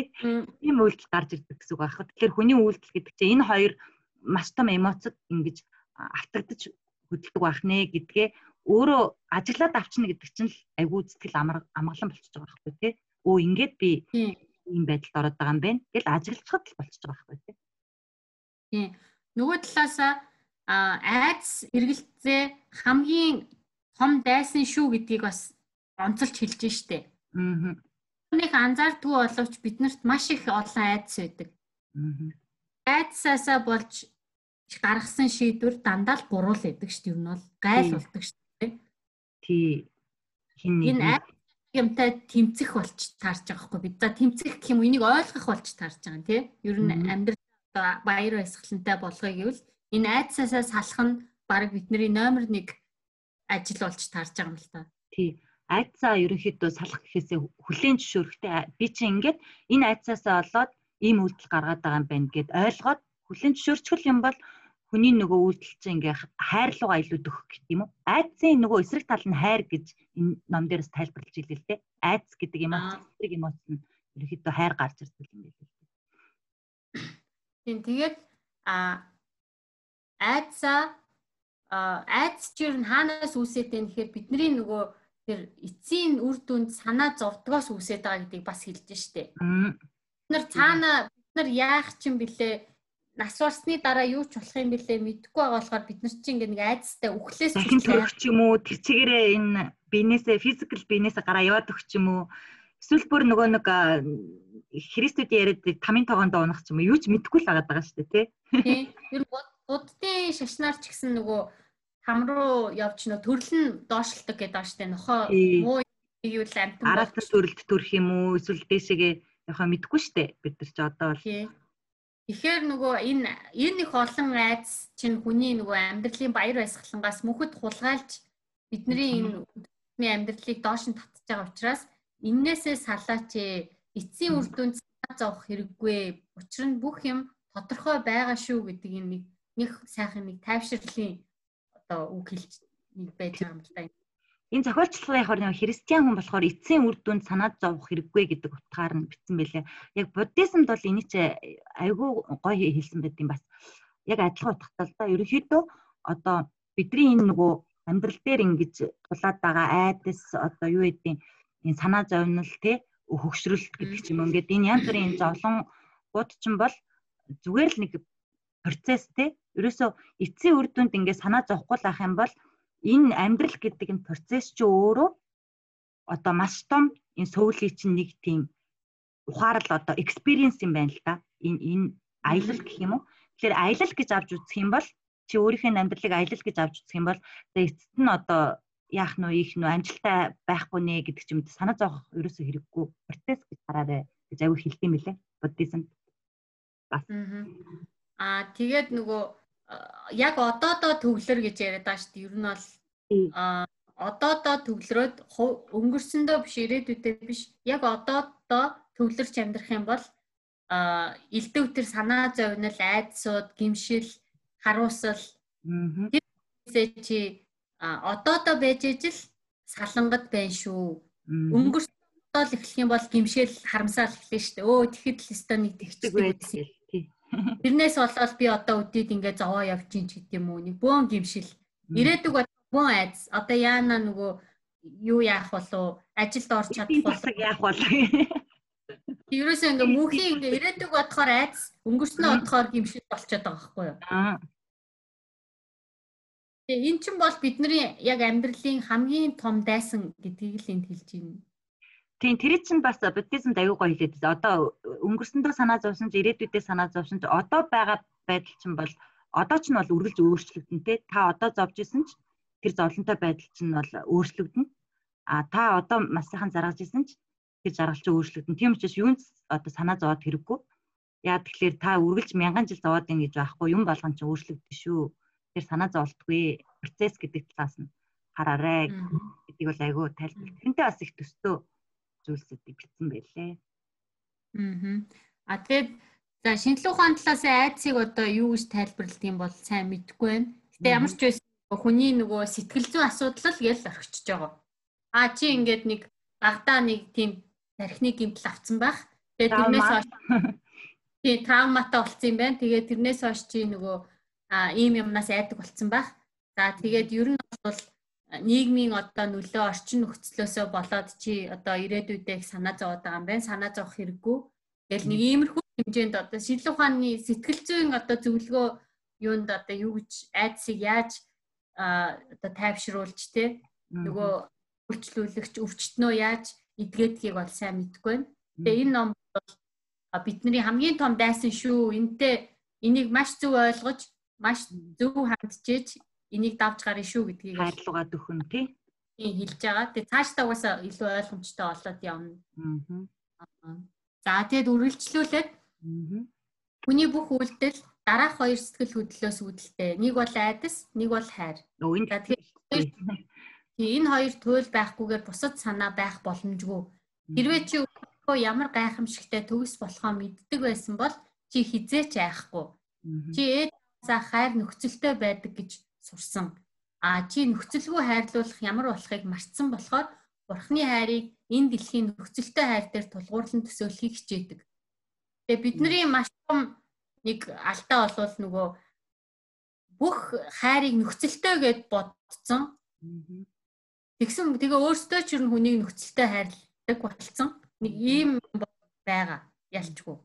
Speaker 1: ийм үйлдэл гарч ирдэг гэсэн үг аах. Тэгэхээр хүний үйлдэл гэдэг чинь энэ хоёр маш том эмоцод ингэж автагдаж хөдөлдөг байх нэ гэдгээ өөрөө ажиглаад авчна гэдэг чинь л айгүй сэтгэл амгалан болчихж байгаа байхгүй тий. Өө ингээд би ийм байдалд ороод байгаа юм байна гэл ажиглахад л болчихж байгаа байхгүй тий.
Speaker 2: Тий. Нөгөө талаасаа айдс эргэлцээ хамгийн том дайсан шүү гэдгийг бас онцолж хэлж штэ.
Speaker 1: Аа.
Speaker 2: Нэг анзаардгүй боловч биднэрт маш их олон айдас байдаг.
Speaker 1: Аа.
Speaker 2: Айдсаасаа болж гаргасан шийдвэр дандаа л буруу л байдаг шүү дээ. Юу нь бол гайл болдог шүү дээ.
Speaker 1: Тий.
Speaker 2: Хин нэг энэ юмтай тэмцэх болж таарч байгаа хгүй бид за тэмцэх гэх юм энийг ойлгох болж таарч байгаа юм тий. Ер нь амьдрал баяр баясгалантай болгоё гэвэл энэ айдсаасаа салах нь баг бидний номер 1 ажил болж таарч байгаа юм л та.
Speaker 1: Тий. Айдсаа ерөнхийдөө салах гэхээсээ хүлэн зөвшөөрөхтэй би чи ингээд энэ айдсаасаа олоод ийм үйлдэл гаргаад байгаа юм байна гэд ойлгоод хүлэн зөвшөөрчихл юм бол хүний нөгөө үйлдэл чинь ингээ хайрлуугаа илүү төгөх гэх юм уу? Айдсын нөгөө эсрэг тал нь хайр гэж энэ ном дээрээс тайлбарлаж илээ л дээ. Айдс гэдэг эмоц, эсрэг эмоц нь ерөөхдөө хайр гарч ирдэг юм байл л дээ.
Speaker 2: Тийм тэгээд а айдсаа айдс чинь хаанаас үүсээд байна гэхээр бидний нөгөө тэр эцсийн үр дүнд санаа зовдгоос үүсээд байгаа гэдгийг бас хэлж штэ. Бид нар цаана бид нар яах чинь блэ нас барсны дараа юу ч болох юм бэлээ? Мэдэхгүй байгаа болохоор бид нар чинь ингээ нэг үхлээс
Speaker 1: дахин төрөх юм уу? Тэр чигээрээ энэ бинээсээ физикал бинээсээ гараа яваад өгч юм уу? Эсвэл бүр нөгөө нэг христүүдийн яриад тамийн тоогонд унах ч юм уу? Юу ч мэдэхгүй л байгаа даа шүү дээ
Speaker 2: тий Тэр буддын шашнаар ч гэсэн нөгөө хам руу явж нөө төрөл нь доошлдог гэдэг дээ нохоо муу юу л амтан
Speaker 1: араас төрөлд төрөх юм уу? Эсвэл дээшээгээ мэдэхгүй шүү дээ бид нар ч одоо бол.
Speaker 2: Тэгэхээр нөгөө энэ энэ их олон айдас чинь хүний нөгөө амьдралын баяр баясгалангаас мөхөд хулгайлж бидний энэ амьдралыг доош нь татж байгаа учраас эннээсээ салаач эцсийн үр дүнд зовох хэрэггүй. Учир нь бүх юм тодорхой байгаа шүү гэдэг энэ нэг нэг сайхан нэг тайвширлын одоо үг хэлж байж байгаа юм л да
Speaker 1: энэ зохиолчлогын яг нэг христиан хүн болохоор эцсийн үр дүнд санаад зовох хэрэггүй гэдэг утгаар нь бичсэн байлээ. Яг буддизмд бол энийг ч айгүй гоё хэлсэн байт юм бас. Яг адилхан утгатай л да. Ерөнхийдөө одоо бидний энэ нөгөө амьдрал дээр ингэж тулаад байгаа айдас одоо юу гэдэг энэ санаа зовнил те хөгшрөлт гэдэг юм. Ингээд энэ янз бүрийн зовлон гууд ч юм бол зүгээр л нэг процесс те. Ерөөсөө эцсийн үр дүнд ингээд санаа зовхгүй л ах юм бол энэ амьдрал гэдэг энэ процесс чи өөрөө одоо маш том энэ сөүлийн чинь нэг тийм ухаарл одоо experience юм байна л да. Энэ энэ аялал гэх юм уу? Тэгэхээр аялал гэж авч үзэх юм бол чи өөрийнхөө амьдралыг аялал гэж авч үзэх юм бол эцэст нь одоо яах нь их нөө амжилттай байхгүй нэ гэдэг ч юм санаа зовох ерөөсөө хэрэггүй процесс гэж хараарэ гэж аягүй хэлдэм билээ. Буддизм бас.
Speaker 2: Аа тэгээд нөгөө яг одоодоо төвлөр гэж яриад байгаа шүү дээ. Ер нь бол одоодоо төвлөрөөд өнгөрсөндөө биш ирээдүйдээ биш яг одоодоо төвлөрч амьдрах юм бол элдв төр санаа зовнил, айдсууд, гимшил, харуусал тэрсээ чи одоодоо байж ижил салангад байна шүү. Өнгөрсөндөө л эхлэх юм бол гимшил, харамсаал эхлэх шүү дээ. Өө тэгэхэд л өстө нэг тэгчих байсан. Тэрнээс болоод би одоо өдөөд ингээ зовоо явчих ч гэдэм үү. Нэг бөөн гимшил. Ирээдүг бөөн айдас. Одоо яана нөгөө юу яах болов ажилд орч чадах
Speaker 1: болов яах болов
Speaker 2: Ерөөсөө ингээ мөнхийн ингээ ирээдүг бодохоор айдас өнгөрснөө бодохоор гимшил болчиход байгаа байхгүй юу? Аа. Тэгээ эн чинь бол бидний яг амьдралын хамгийн том дайсан гэдгийг л энд хэлж байна.
Speaker 1: Тийм тэр чинь бас буддизмд аюу гоё хэлээд байна. Одоо өнгөрсөндөө санаа зовсон ч ирээдүйдээ санаа зовсон ч одоо байгаа байдал чинь бол одоо ч нь бол үргэлж өөрчлөгдөн тэ. Та одоо зовж исэн ч тэр зовлонтой байдал чинь бол өөрчлөгдөнө. А та одоо маш сайхан заргаж исэн ч тэр жаргал чинь өөрчлөгдөн. Тийм учраас юунд одоо санаа зовоод хэрэггүй. Яа тэгэхээр та үргэлж мянган жил зовоод ин гэж байхгүй юм болгон чинь өөрчлөгдөн шүү. Тэр санаа зовлтгүй процесс гэдэг талаас нь хараарэ гэдгийг бол айгүй тайлбар. Тэрнтэй бас их төстөө зүйлсүүдийг бичсэн байлээ.
Speaker 2: Аа. А тэгээд за шинжлэх ухааны талаас айдсыг одоо юу гэж тайлбарладаг юм бол сайн мэдэхгүй байна. Гэтэ ямар ч байсан хүний нөгөө сэтгэл зүйн асуудал л гэж орхичж байгаа. А чи ингээд нэг багадаа нэг тийм тархины гэмтэл авцсан байх. Тэгээд тэрнээс хойш тий травматай болсон юм байна. Тэгээд тэрнээс хойш чи нөгөө ийм юмнаас айдаг болсон байх. За тэгээд ер нь бол нийгмийн одоо нөлөө орчин нөхцлөөсөө болоод чи одоо ирээдүйдээ их санаа зовоод байгаа юм байна. Санаа зовох хэрэггүй. Тэгэл нэг иймэрхүү хэмжээнд одоо шийдлэх ухааны сэтгэл зүйн одоо зөвлөгөө юунд одоо юу гэж айдсыг яаж одоо тайвшруулж те нөгөө үйлчлүүлэгч өвчтнөө яаж эдгээдгийг бол сайн мэдэхгүй байна. Тэгээ энэ ном бол бидний хамгийн том дайсан шүү. Энтэй энийг маш зөв ойлгож, маш зөв хандчиж энийг давж гарна шүү гэдгийг
Speaker 1: хайрлуугаад өгөн тий.
Speaker 2: Тийм хэлж байгаа. Тэгээ цаашдаа угаасаа илүү ойлгомжтой болоод явна. Аа. За тэгээд үргэлжлүүлээд хүний бүх үйлдэл дараах хоёр сэтгэл хөдлөлөөс үүдэлтэй. Нэг бол айдас, нэг бол хайр. Тэгэхээр энэ хоёр туйл байхгүйгээр бусад санаа байх боломжгүй. Хэрвээ чи өөрөө ямар гайхамшигтай төгс болохоо мэддэг байсан бол чи хизээч айхгүй. Чи ээдээсээ хайр нөхцөлтэй байдаг гэж сурсан. А чи нөхцөлгүй хайрлуулах ямар болохыг мартсан болохоор Бурхны хайрыг энэ дэлхийн нөхцөлтэй хайр дээр тулгуурлан төсөөлөхийг хичээдэг. Тэгээ бидний маш том нэг алдаа болвол нөгөө бүх хайрыг нөхцөлтэй гэд бодцсон. Тэгсэн тэгээ өөртөө ч нь хүнийг нөхцөлтэй хайрладаг болцсон. Нэг ийм байгаа ялчгүй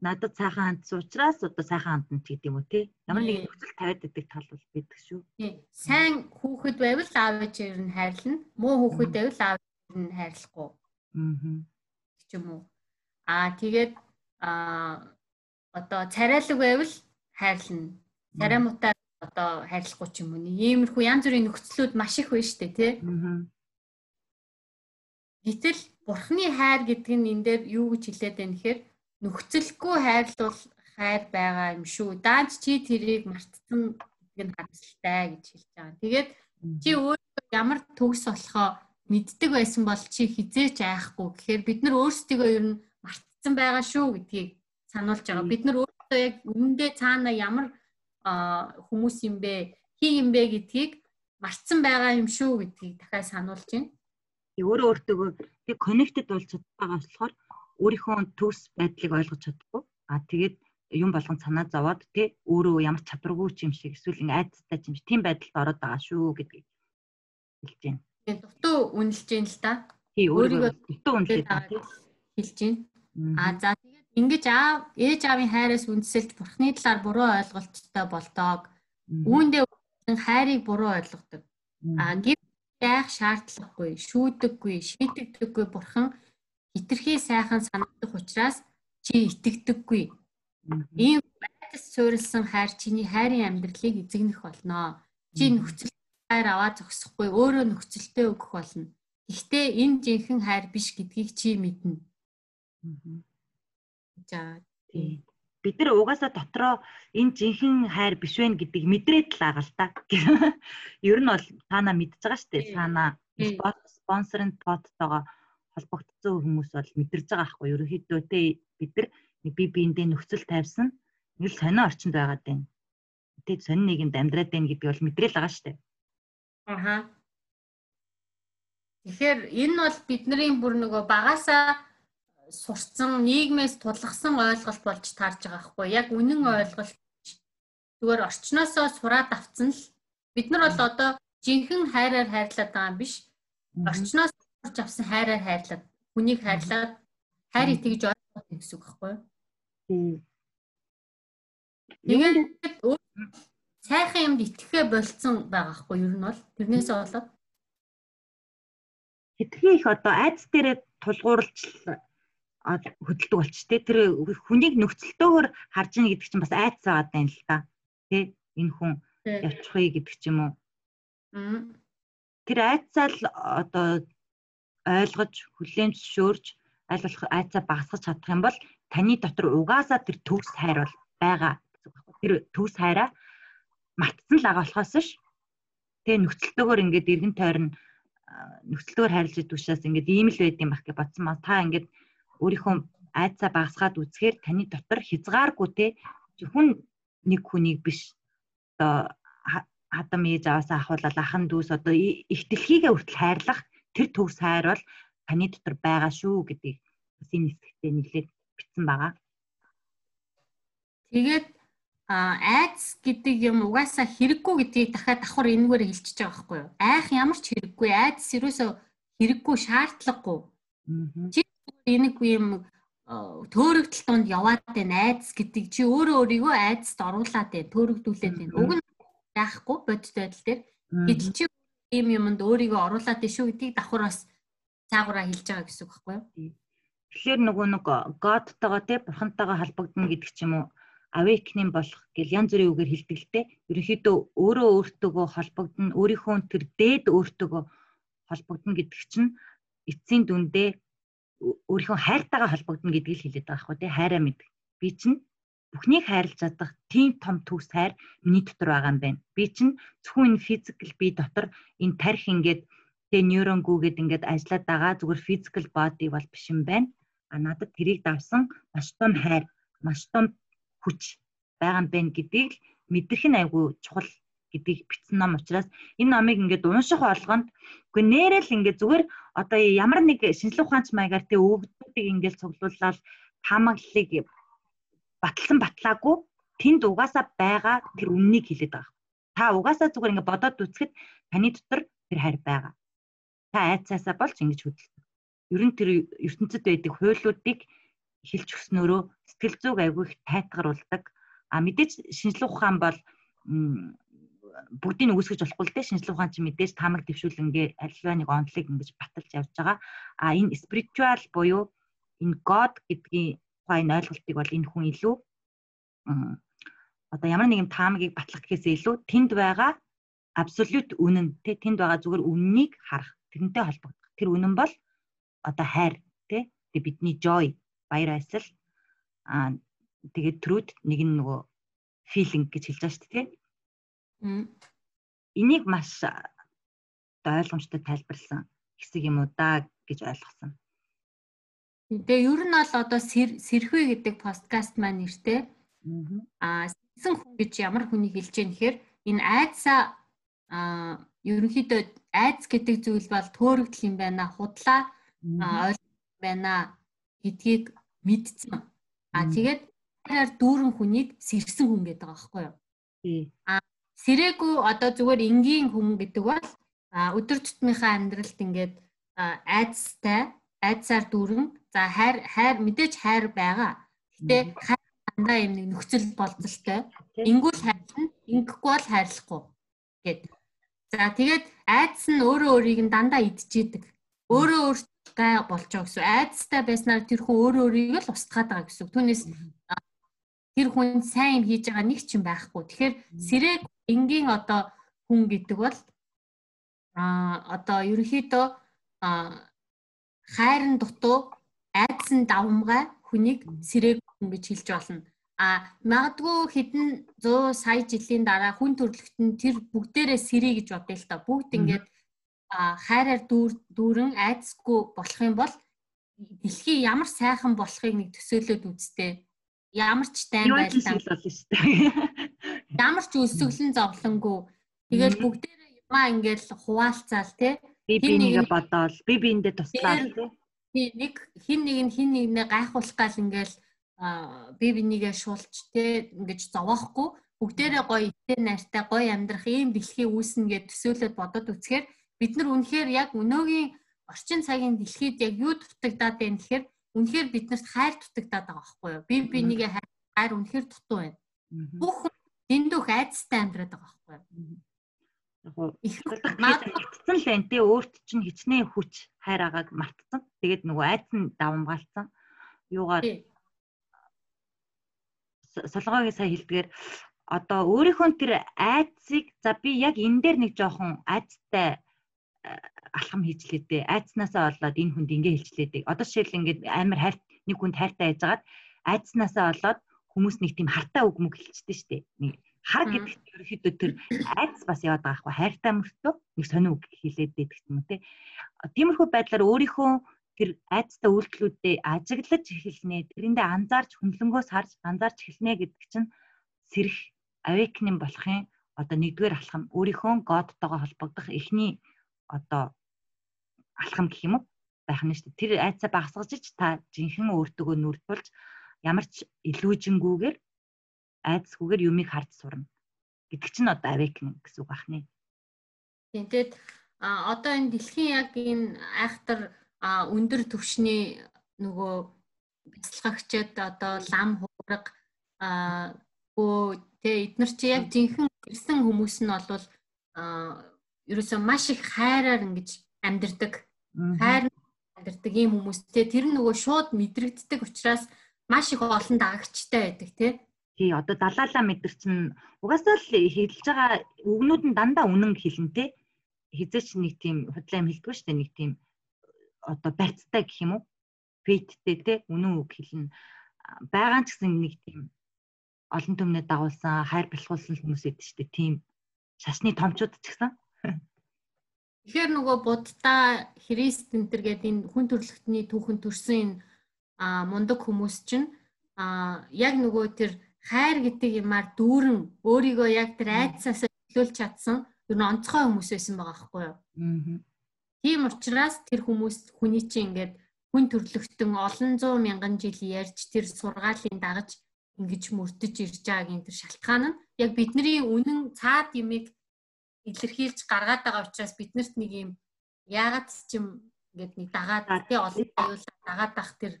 Speaker 1: надад сайхан хандсан учраас одоо сайхан хандна гэдэг юм уу те. Ямар нэгэн нөхцөл тавиад байдаг тал бол байдаг шүү.
Speaker 2: Тий. Сайн хүүхэд байвал аав ээжээр нь хайрлна. Муу хүүхэд байвал аав ээжээр нь хайрлахгүй. Аа. Ч юм уу. Аа тэгээд аа одоо царайлаг байвал хайрлна. Царай муутай одоо хайрлахгүй ч юм уу. Иймэрхүү янз бүрийн нөхцлүүд маш их байна шүү дээ тий. Аа. Гэтэл бурхны хайр гэдэг нь энэ дээр юу гэж хэлээд байна гэхээр нөхцөлгүй хайрлуул хайр байгаа юм шүү. Даанч чи тэрийг мартсан гэдг нь харамсалтай гэж хэлж байгаа. Тэгээд чи өөрөө ямар төгс болохоо мэддэг байсан бол чи хизээч айхгүй гэхээр бид нар өөрсдийгөө ер нь мартсан байгаа шүү гэдгийг сануулж байгаа. Бид нар өөрсдөө яг үнэндээ цаана ямар хүмүүс юм бэ, хий юм бэ гэдгийг мартсан байгаа юм шүү гэдгийг дахиад сануулж байна.
Speaker 1: Өөрөө өөртөө тэг коннектед болж чадбайгаа болохоор өөрийнхөө төгс байдлыг ойлгож чадахгүй. А тэгээд юм болгон санаа зовоод тий өөрөө ямар чадваргүй ч юм шиг эсвэл ин айдастай ч юм шиг тийм байдалд ороод байгаа шүү гэдгийг хэлж байна.
Speaker 2: Тэгээд дутуу үнэлж байна л да.
Speaker 1: Тий өөрийгөө дутуу үнэлж байгаа
Speaker 2: хэлж байна. А за тэгээд ингэж аав ээж аавын хайраас үндсэлж бурхны талаар буруу ойлголттой болдог. Үүндээ хайрыг буруу ойлгодог. А гэр байх шаардлагагүй, шүүдэггүй, шийтгдэггүй бурхан хитрхи сайхан санагдах учраас чи итгэдэггүй. Ийм байдас суурилсан хайр чиний хайрын амьдралыг эзэгнэх болно. Чи нөхцөл хайр аваа зогсохгүй өөрөө нөхцөлтэй өгөх болно. Гэхдээ энэ жинхэнэ хайр биш гэдгийг чи мэднэ.
Speaker 1: За тий. Бид нар угаасаа дотроо энэ жинхэнэ хайр биш вэ гэдгийг мэдрээд л байгаа л та. Ер нь бол таана мэдж байгаа шүү дээ. Таана спонсорын подтойгоо холбогдсон хүмүүс бол мэдэрж байгаа байхгүй. Ерөнхийдөө те бид нар бие биендээ нөхцөл тавьсан нэг л сонио орчинд байгаад байна. Тэгээд сонин нэгэнд амьдраад байна гэдгийг бол мэдрээл байгаа дээ.
Speaker 2: Аха. Тэгэхээр энэ бол бидний бүр нөгөө багасаа сурцсан нийгмээс тулгсан ойлголт болж таарж байгаа хгүй яг үнэн ойлголт зүгээр орчноосоо сураад авцсан л бид нар бол одоо жинхэнэ хайраар хайрлаад байгаа юм биш орчноос сурч авсан хайраар хайрлаад хүнийг хайрлаад хайр итгэж ойлгох гэсэн үг байхгүй юу? Тэгээд сайхан юмд итгэхэ болцсон байгаа хгүй юу? Ер нь бол. Тэрнээсээ болоод.
Speaker 1: Хитрхи их одоо айц дээрээ тулгуурлж хөдөлдөг болч тээ тэр хүнийг нөхцөлтөөр харж ийн гэдэг чинь бас айц байгаа даа л та. Тий энэ хүн явчихъя гэдэг ч юм уу. Тэр айцаа л одоо ойлгож хүлээн зөвшөөрж аль болох айцаа багасгах чадах юм бол таны дотор угаасаа тэр төгс хайр бол байгаа тэр төгс хайраа мартсан л байгаа болохоос ш. Тэгээ нөхцөлтөөр ингээд эргэн тойрон нөхцөлтөөр харилж учраас ингээд ийм л байд юм бах гэж бодсон маа. Та ингээд өөрийнхөө айцаа багасгаад үзэхээр таны дотор хязгааргүй те зөвхөн нэг хүнийг биш одоо хадам ээж аваасаа ахуулаад ахан дүүс одоо их дэлхийгээ хүртэл хайрлах тэр төвс хайр бол таны дотор байгаа шүү гэдгийг бас энэ хэсэгтээ нэглээд бичсэн байгаа.
Speaker 2: Тэгээд айц гэдэг юм угаасаа хэрэггүй гэдгийг дахиад давхар энэгээр хэлчихэж байгаа байхгүй юу? Айх ямар ч хэрэггүй, айц ерөөсөө хэрэггүй, шаардлагагүй. Чи энийг юм төөрөгдөл донд яваад байна айц гэдэг чи өөрөө өөрийгөө айцд оруулаад байна, төөрөгдүүлээд байна. Уг нь яахгүй бодит байдал дээр гэдэл чи ийм юмд өөрийгөө оруулаад байна шүү гэдгийг давхар бас цаагаараа хэлж байгаа гэсэн үг байхгүй юу?
Speaker 1: Тэгэхээр нөгөө нэг Godтойгоо те бурхантайгаа холбогдно гэдэг ч юм уу awakening болох гэл янз бүрийн үгээр хэлдэг л те. Ерөнхийдөө өөрөө өөртөөгөө холбогдно, өөрийнхөө тэр дээд өөртөөгөө холбогдно гэдэг чинь эцсийн дүндээ өөрийнхөө хайртайгаа холбогдно гэдгийг хэлээд байгаа хгүй те. Хайраа мэддэг. Би чинь бүхнийг хайрлаж чадах тийм том төгс хайр миний дотор байгаа юм байна. Би чинь зөвхөн энэ физикал би дотор энэ тарих ингээд тэ нейронгүүгээд ингээд ажиллаад байгаа зүгээр физикал боди бол биш юм байна. А надад тэрийг давсан маш том хайр, маш том хүч байгаа юм байна гэдгийг л мэдрэх нь айгүй чухал гэдгийг бичсэн ном учраас энэ номыг ингээд унших болгонд үгүй нэрэл ингээд зүгээр одоо ямар нэг шинжлэх ухаанч маягаар тэ өвгдүүдийг ингээд цуглууллаад таамаглалыг батлсан батлаагүй тэнд угаасаа байгаа тэр үннийг хэлээд байгаа. Та угаасаа зүгээр ингээд бодоод үзэхэд таны дотор тэр хайр байгаа. Та айцаасаа болж ингэж хөдөлсөн. Ер нь тэр ертөнцид байдаг хуйлуудыг хэлж өгснөөрөө сэтгэл зүйг айгүй их тайтгаруулдаг. А мэдээж шинжлэх ухаан бол бүгдийг үүсгэж болохгүй л дээ шинжлэх ухаан чи мэдээж таамаг дэвшүүлэнгээ альва нэг онцлог ингэж баталж явж байгаа. А энэ spiritual буюу энэ god гэдгийн тухай энэ ойлголтыг бол энэ хүн илүү одоо ямар нэгэн таамагийг батлах гэхээс илүү тэнд байгаа абсолют үнэн тэ тэнд байгаа зүгээр үннийг харах тэрнтэй холбогдох. Тэр үнэн бол одоо хайр тэ бидний joy баяр баясгал а тэгээд truth нэг нь нөгөө feeling гэж хэлж байгаа шүү дээ. Энийг маш ойлгомжтой тайлбарлсан хэсэг юм уу да гэж ойлгосон.
Speaker 2: Тэгээ ер нь бол одоо сэрхүү гэдэг подкаст маань нэртэй. Аа сэрсэн хүн гэж ямар хүнийг хэлж яах нэхэр энэ айдсаа аа ерөнхийдөө айдс гэдэг зүйл бол төөрөгдөл юм байна, худлаа ойлгох байна гэдгийг мэдсэн. Аа тэгээд хайраар дүүрэн хүнийг сэрсэн хүн гэдэг байгаа байхгүй юу? Аа сэрээгүй одоо зүгээр энгийн хүн гэдэг бол өдөр тутмынхаа амьдралд ингээд айдстай айдсаар дүүрэн за хайр хайр мэдээж хайр байгаа. Гэтэ хайр дандаа юм нэг нөхцөл болцолтой. Ингүүл хайрлна, ингэхгүй бол хайрлахгүй гэд. За тэгээд айдс нь өөрөө өөрийг нь дандаа идчихэдэг. Өөрөө өөртөө болж байгаа гэсэн. Айдстай байснаар тэр хүн өөрөө өөрийг л устгаад байгаа гэсэн. Түүнээс тэр хүн сайн юм хийж байгаа нэг ч юм байхгүй. Тэгэхээр сэрэг энгийн одоо хүн гэдэг бол а одоо ерөнхийдөө хайрын дутуу айдсан давмгай хүнийг сэрэг хүн гэж хэлж болно. А магадгүй хэдэн 100 сая жилийн дараа хүн төрлөخت нь тэр бүгдээрээ сэрий гэж бодъё л та. Бүгд ингээд хайраар дүүрэн айдсгүй болох юм бол дэлхий ямар сайхан болохыг нэг төсөөлөд үзтээ. Ямар ч дайм байлаа. Ямар ч өсөглөн зовлонгүй. Тэгэл бүгдээрээ юмаа ингээл хуваалцаал те
Speaker 1: би бинийгээ бодоол. Би биэндээ туслаад.
Speaker 2: Те нэг хин нэг нь хин нэгнээ гайхуулах гал ингээл би бинийгээ шуулч те ингэж зовоохгүй. Бүгдээрээ гоё итэй найртай гоё амьдрах ийм дэлхий үүснэ гэд төсөөлөд бодод үцхээр бид нар үнэхээр яг өнөөгийн орчин цагийн дэлхийд яг юу дутагдаад байна гэхээр үнэхээр биднэрт хайр дутагдаад байгаа байхгүй юу? Би бинийгээ хайр үнэхээр дутуу байна. Бүх дэндүүх айцтай амьдраад байгаа байхгүй юу
Speaker 1: их мартсан л байна те өөрт чинь хичнээн хүч хайр агааг мартсан. Тэгээд нөгөө айц нь давамгаалцсан. Юугаар солгоогийн сая хэлдгээр одоо өөрийнхөө тэр айцыг за би яг энэ дээр нэг жоохон айцтай э, алхам хийжлээ дээ. Айцнаасаа болоод энэ хүнд ингэ хэлжлээ дээ. Одоо жишээл ингээд амар хайр нэг хүнд хайртай байжгаад айцнаасаа болоод хүмүүс нэг тийм хартай үг мөг хэлчихдээ штэ. Нэг хар гэдэгт ерөөхдөө тэр айц бас яваад байгаа хгүй хайртай мөртөө нэг сонио үг хэлээд байдаг юм те. Тиймэрхүү байдлаар өөрийнхөө тэр айцтай үйлдэлүүдээ ажиглаж эхэлнэ. Тэрэндээ анзаарч хөндлөнгөөс харж анзаарч эхэлнэ гэдэг чинь сэрэх awakening болохын одоо нэгдүгээр алхам өөрийнхөө годтойгоо холбогдох эхний одоо алхам гэх юм уу байх нь шүү дээ. Тэр айцаа багасгаж ч та жинхэнэ өөртөөгөө нүрд тулж ямар ч илүүжингүүгээр айдсгүйгээр юмыг харж сурна гэдэг чинь одоо awakening гэсэн үг байна.
Speaker 2: Тийм тэгэд одоо энэ дэлхийн яг энэ айхтар өндөр түвшний нөгөө бяцлагчд одоо лам хуурга өө тэ эднэр чи яг жинхэнэ ирсэн хүмүүс нь бол ерөөсөө маш их хайраар ингэж амьдэрдэг. Хайр амьдэрдэг ийм хүмүүс те тэр нөгөө шууд мэдрэгддэг учраас маш их олон дагагчтай байдаг те.
Speaker 1: Тий одоо далаалаа мэдэр чинь угаасаа л хэлж байгаа үгнүүд нь дандаа үнэн хэлнэ те. Хизээч нэг тийм худлаа юм хэлдэггүй шүү дээ нэг тийм одоо барьцтай гэх юм уу? Фейттэй те үнэн үг хэлнэ. Бага ч гэсэн нэг тийм олон төмнөд дагуулсан хайр бэлхуулсан хүмүүс эд шүү дээ. Тийм шашны томчууд ч гэсэн.
Speaker 2: Тэгэхээр нөгөө буддаа Христ энтер гэдэг энэ хүн төрлөختний түүхэн төрсөн энэ мундаг хүмүүс чинь а яг нөгөө тэр хайр гэдэг юмар дүүрэн өөрийгөө яг тэр айдсаас төлөөлж чадсан ер нь онцгой хүмүүс байсан байгаа байхгүй юу. Аа. Тийм учраас тэр хүмүүс хүний чинь ингээд хүн төрлөختөн олон зуун мянган жил ярьж тэр сургаалын дагаж ингэж мөрдөж ирж байгаагийн тэр шалтгаан нь яг бидний үнэн цаад юмыг илэрхийлж гаргаад байгаа учраас биднэрт нэг юм яагаад ч юм ингээд нэг дагаад тий олон аюулаа дагаад бах тэр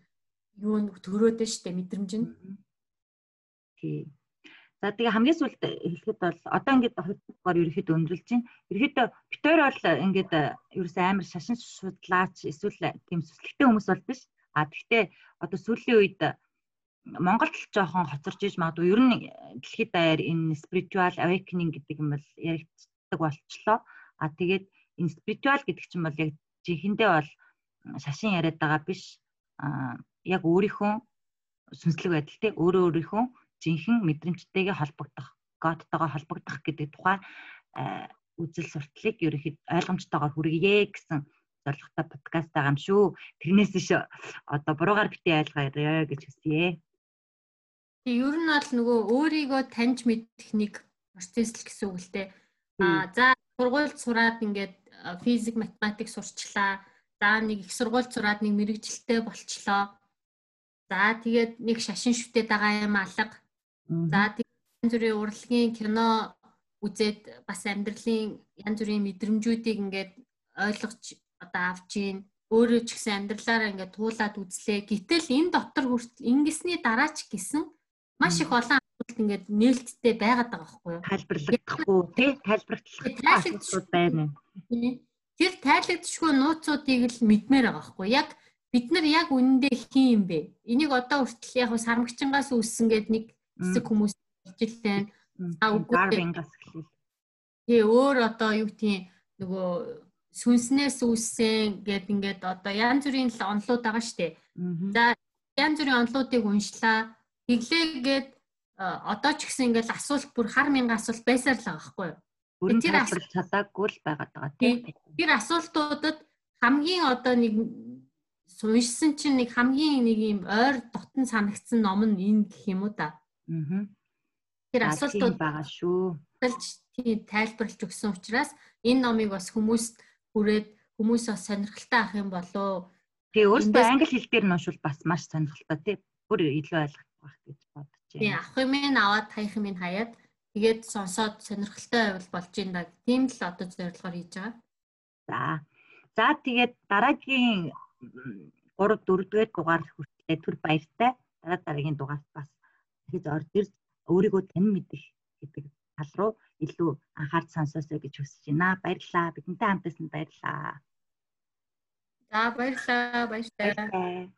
Speaker 2: юу н төрөөд нь штэ мэдрэмж нь
Speaker 1: Тий. За тэгээ хамгийн сүүлд хэлэхэд бол одоо ингээд хувьдгаар ерөөхдөө өндөрлж байна. Ерөөхдөө битээр бол ингээд ерөөсөө амар шашин судлаач эсвэл тийм сүслэгтэй хүмүүс бол биш. А тэгтээ одоо сүүлийн үед Монголд л жоохон хоцорж иж магадгүй ер нь дэлхийд даяар энэ spiritual awakening гэдэг юм бол яригддаг болчлоо. А тэгээд энэ spiritual гэдэг чинь бол яг жинхэнэ бол шашин яриад байгаа биш. А яг өөрийнхөө сүнслэг байдал тий өөрөө өөрийнхөө жинхэнэ мэдрэмжтэйгээ холбогдох, Godтойгоо холбогдох гэдэг тухай үзэл сурталыг ерөнхийд ойлгомжтойгоор хүргье гэсэн зорилготой подкаст байгаа юм шүү. Тэрнээс ш одоо буруугаар битээ ойлгоорой гэж хүсье.
Speaker 2: Тэг ер нь бол нөгөө өөрийгөө таньж мэдэх нэг процесс л гэсэн үг л дээ. Аа за сургуульд сураад ингээд физик, математик сурчлаа. За нэг их сургуульд сураад нэг мэрэгжилтэй болчлоо. За тэгээд нэг шашин шүтээд байгаа юм алга. За тэгээд зүрийн урлагийн кино үзээд бас амьдралын янз бүрийн мэдрэмжүүдийг ингээд ойлгож одоо авч ийн өөрөө ч гэсэн амьдралаараа ингээд туулаад үзлээ. Гэтэл энэ дотор хүртэл ингэсний дараа ч гэсэн маш их олон асуудал ингээд нээлттэй байгаад байгаа байхгүй юу?
Speaker 1: Тайлбарлагдахгүй тий тайлбарлагдах асуудал байна.
Speaker 2: Тэр тайлбарлагдшгүй нууцуудыг л мэдмээр байгаа байхгүй яг бид нар яг үнэндээ хин юм бэ? Энийг одоо хүртэл яг сармагчингаас үүссэн гэдэг нэг хэсэг хүмүүс хэлж байна. А үгүй
Speaker 1: Дарвингаас эхлэв.
Speaker 2: Тий өөр одоо юу гэдгийг нөгөө сүнснээс үүссэн гэд ингээд одоо янз бүрийн л онлууд байгаа штэ. За янз бүрийн онлуудыг уншлаа. Тэглээгээд одоо ч гэсэн ингээд асуулт бүр хар мянган асуулт байсаар л байгаа байхгүй юу?
Speaker 1: Тэр асуулт чадаагүй л байгаад байгаа тийм.
Speaker 2: Тэр асуултуудад хамгийн одоо нэг суншсан чинь нэг хамгийн нэг юм ойр дотн санагдсан ном нь энэ гэх юм уу та. Аа. Тэр асуултууд
Speaker 1: байгаа шүү.
Speaker 2: Тийм тайлбарлаж өгсөн учраас энэ номыг бас хүмүүст хүрээд хүмүүс бас сонирхолтой авах юм болоо.
Speaker 1: Тэгээ өөртөө англи хэл дээр нь уншвал бас маш сонирхолтой тий. Бүр илүү ойлгох байх гэж бодож байна.
Speaker 2: Тийм авах юм ин аваад хаях юм ин хаяад тэгээд сонсоод сонирхолтой байвал болж юм да. Тийм л одоо зорилгоор хийж байгаа.
Speaker 1: За. За тэгээд дараагийн 3 4 дугаар дугаар хүртэл түр баяртай. Дараа дараагийн дугаарт бас дахиж орж ирж өөрийгөө тань мэдэх гэдэг тал руу илүү анхаарч сонсоосоо гэж хүсэж байна. Баярлалаа. Бидэнтэй хамтсан баярлалаа.
Speaker 2: За баярлалаа. Баярлалаа.